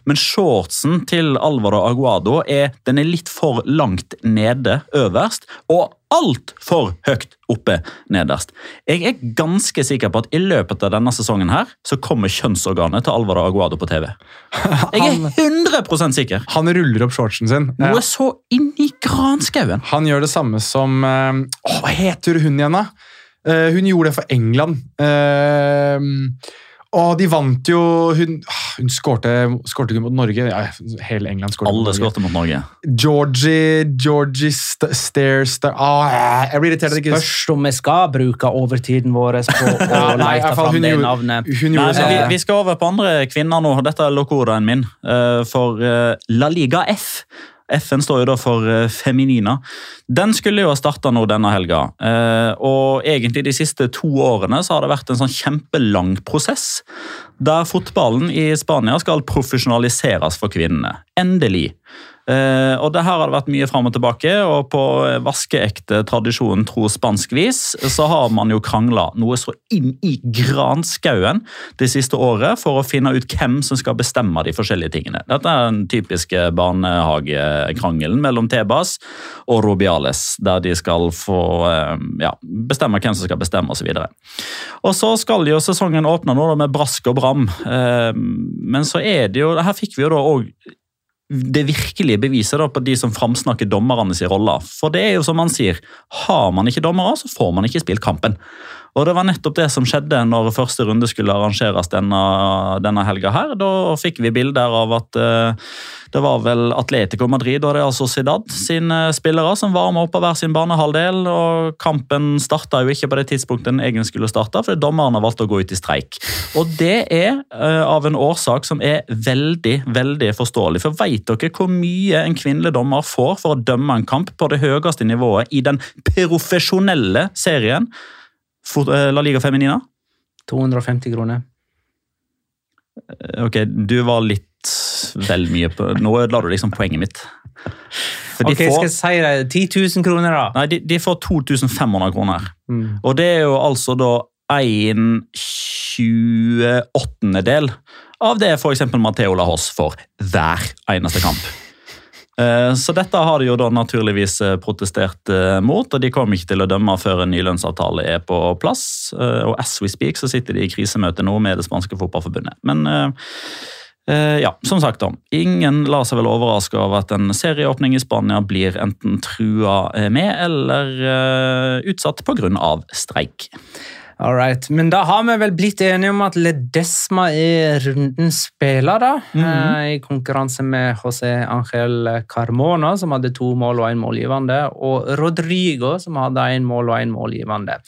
Men shortsen til Alvaro Aguado er, den er litt for langt nede øverst, og altfor høyt oppe nederst. Jeg er ganske sikker på at i løpet av denne sesongen her, så kommer kjønnsorganet til Alvaro Aguado på TV. [laughs] Jeg er 100% sikker. Han ruller opp shortsen sin. Noe så inni granskauen. Han gjør det samme som eh, Hva heter hun igjen, da? Eh, hun gjorde det for England. Uh, og de vant jo Hun, ah, hun skårte, skårte ikke mot Norge. Ja, hele England skårte Alle skårte mot Norge. Georgie Georgie St Stairs Star ah, Jeg blir irritert. ikke- Spørs om vi skal bruke overtiden vår på å [laughs] Ja, lete fram det gjorde- navnet. Hun Nei, gjorde det vi, vi skal over på andre kvinner nå. Dette er locoraen min. eh, For eh, La Liga F. FN står jo da for eh, Feminina. Den skulle jo ha starta nå denne helga. Eh, og egentlig de siste to årene så har det vært en sånn kjempelang prosess. Der fotballen i Spania skal profesjonaliseres for kvinnene. Endelig. Eh, og det her har det vært mye fram og tilbake, og på vaskeekte tradisjon tro spansk vis, så har man jo krangla noe så inn i granskauen det siste året for å finne ut hvem som skal bestemme de forskjellige tingene. Dette er den typiske barnehagekrangelen mellom Tebas og Robiales, der de skal få uh, ja, bestemme hvem som skal bestemme osv. Og, og så skal jo sesongen åpne nå med brask og bram, uh, men så er det jo Her fikk vi jo da òg det virkelige beviset da på de som framsnakker dommerne rolle. For det er jo som man sier, har man ikke dommere, så får man ikke spilt kampen. Og Det var nettopp det som skjedde når første runde skulle arrangeres denne, denne helga. her. Da fikk vi bilder av at uh, det var vel Atletico Madrid og Real Sociedad sine spillere som varma opp på hver sin banehalvdel. og Kampen starta jo ikke på det tidspunktet den egentlig skulle starte, fordi dommerne valgte å gå ut i streik. Og Det er uh, av en årsak som er veldig veldig forståelig. For Vet dere hvor mye en kvinnelig dommer får for å dømme en kamp på det høyeste nivået i den profesjonelle serien? Eh, La Liga Feminina? 250 kroner. Eh, ok, du var litt vel mye på Nå ødela du liksom poenget mitt. For ok, får, skal jeg si det? 10 000 kroner, da? Nei, de, de får 2500 kroner. Mm. Og det er jo altså da en 28-del av det f.eks. Matheo Lahos får hver eneste kamp. Eh, så dette har de jo da naturligvis eh, protestert eh, mot, og de kommer ikke til å dømme før en ny lønnsavtale er på plass. Og as we speak så sitter de i krisemøte nå med det spanske fotballforbundet. Men ja, som sagt da, ingen lar seg vel overraske over at en serieåpning i Spania blir enten trua med eller utsatt pga. streik. All right. Men da har vi vel blitt enige om at Ledesma er rundens spiller, da. Mm -hmm. I konkurranse med José Ángel Carmona, som hadde to mål og én målgivende, og Rodrigo, som hadde én mål og én målgivende.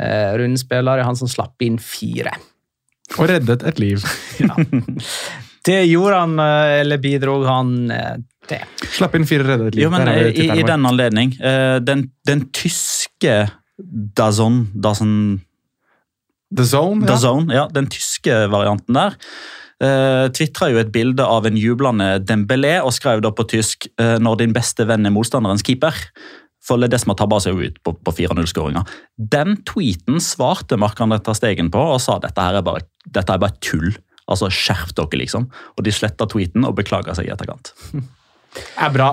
Eh, rundens spiller er han som slapp inn fire. Og reddet et liv. [laughs] ja. Det gjorde han, eh, eller bidro han til. Slapp inn fire, reddet et liv. Jo, men I, i den anledning, den, den tyske Dazon, Dazon The Zone, ja. The Zone, ja den tyske varianten der. Uh, eh, Tvitra jo et bilde av en jublende Dembélé og skrev da på tysk uh, 'Når din beste venn er motstanderens keeper'. For Ledesma tabba seg jo ut på, på 4-0-skåringa. Den tweeten svarte Mark-André Stegen på og sa dette her er bare, dette er bare tull. Altså, Skjerp dere, liksom. Og de sletta tweeten og beklaga seg i etterkant. [laughs] er bra.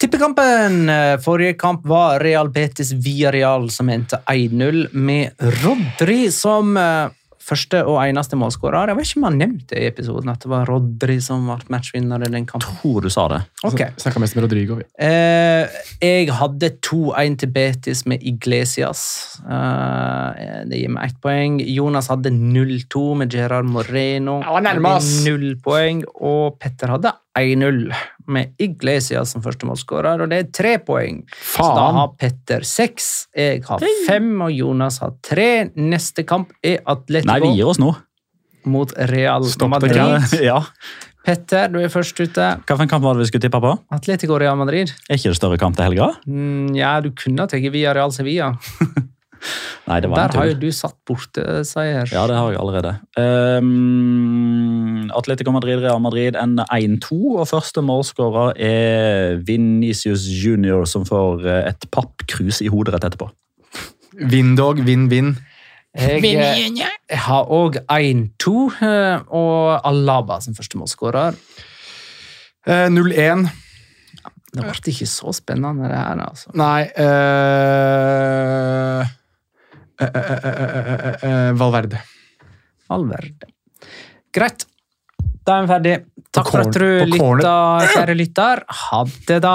Tippekampen. Forrige kamp var Real Betis via Real, som endte 1-0, med Rodri som eh, første og eneste målskårer. Jeg vet ikke om han nevnte i episoden at det var Rodri som ble matchvinner i den kampen. Tror du sa det. Okay. Snakka mest med Rodrigo. Eh, jeg hadde 2-1 til Betis med Iglesias. Eh, det gir meg ett poeng. Jonas hadde 0-2 med Gerard Moreno. Null poeng. Og Petter hadde 1-0 med Iglesias som førstemålsskårer, og det er tre poeng. Faen. Så da har Petter seks, jeg har fem, og Jonas har tre. Neste kamp er Atletico Nei, vi gir oss nå. mot Real Stopp Madrid. [laughs] ja. Petter, du er først ute. Hvilken kamp var det vi skulle tippe på? Atletico Real Madrid. Er ikke det større kamp til helga? Mm, ja, du kunne ha tatt via Real Sevilla. [laughs] Nei, det var Der har jo du satt borte seier. Ja, det har jeg allerede. Um, Atletico Madrid, Real Madrid en 1-2, og første målskårer er Vinicius Junior, som får eh, et pappkrus i hodet rett etterpå. Vinn-dog, vinn-vinn. Jeg, jeg har òg 1-2, eh, og Alaba som første målskårer. Uh, 0-1. Det ble ikke så spennende, det her. altså. Nei uh... Uh, uh, Valverde. Valverde. Greit. Da er vi ferdig. Takk for at du lytta, kjære lytter. Ha det, da.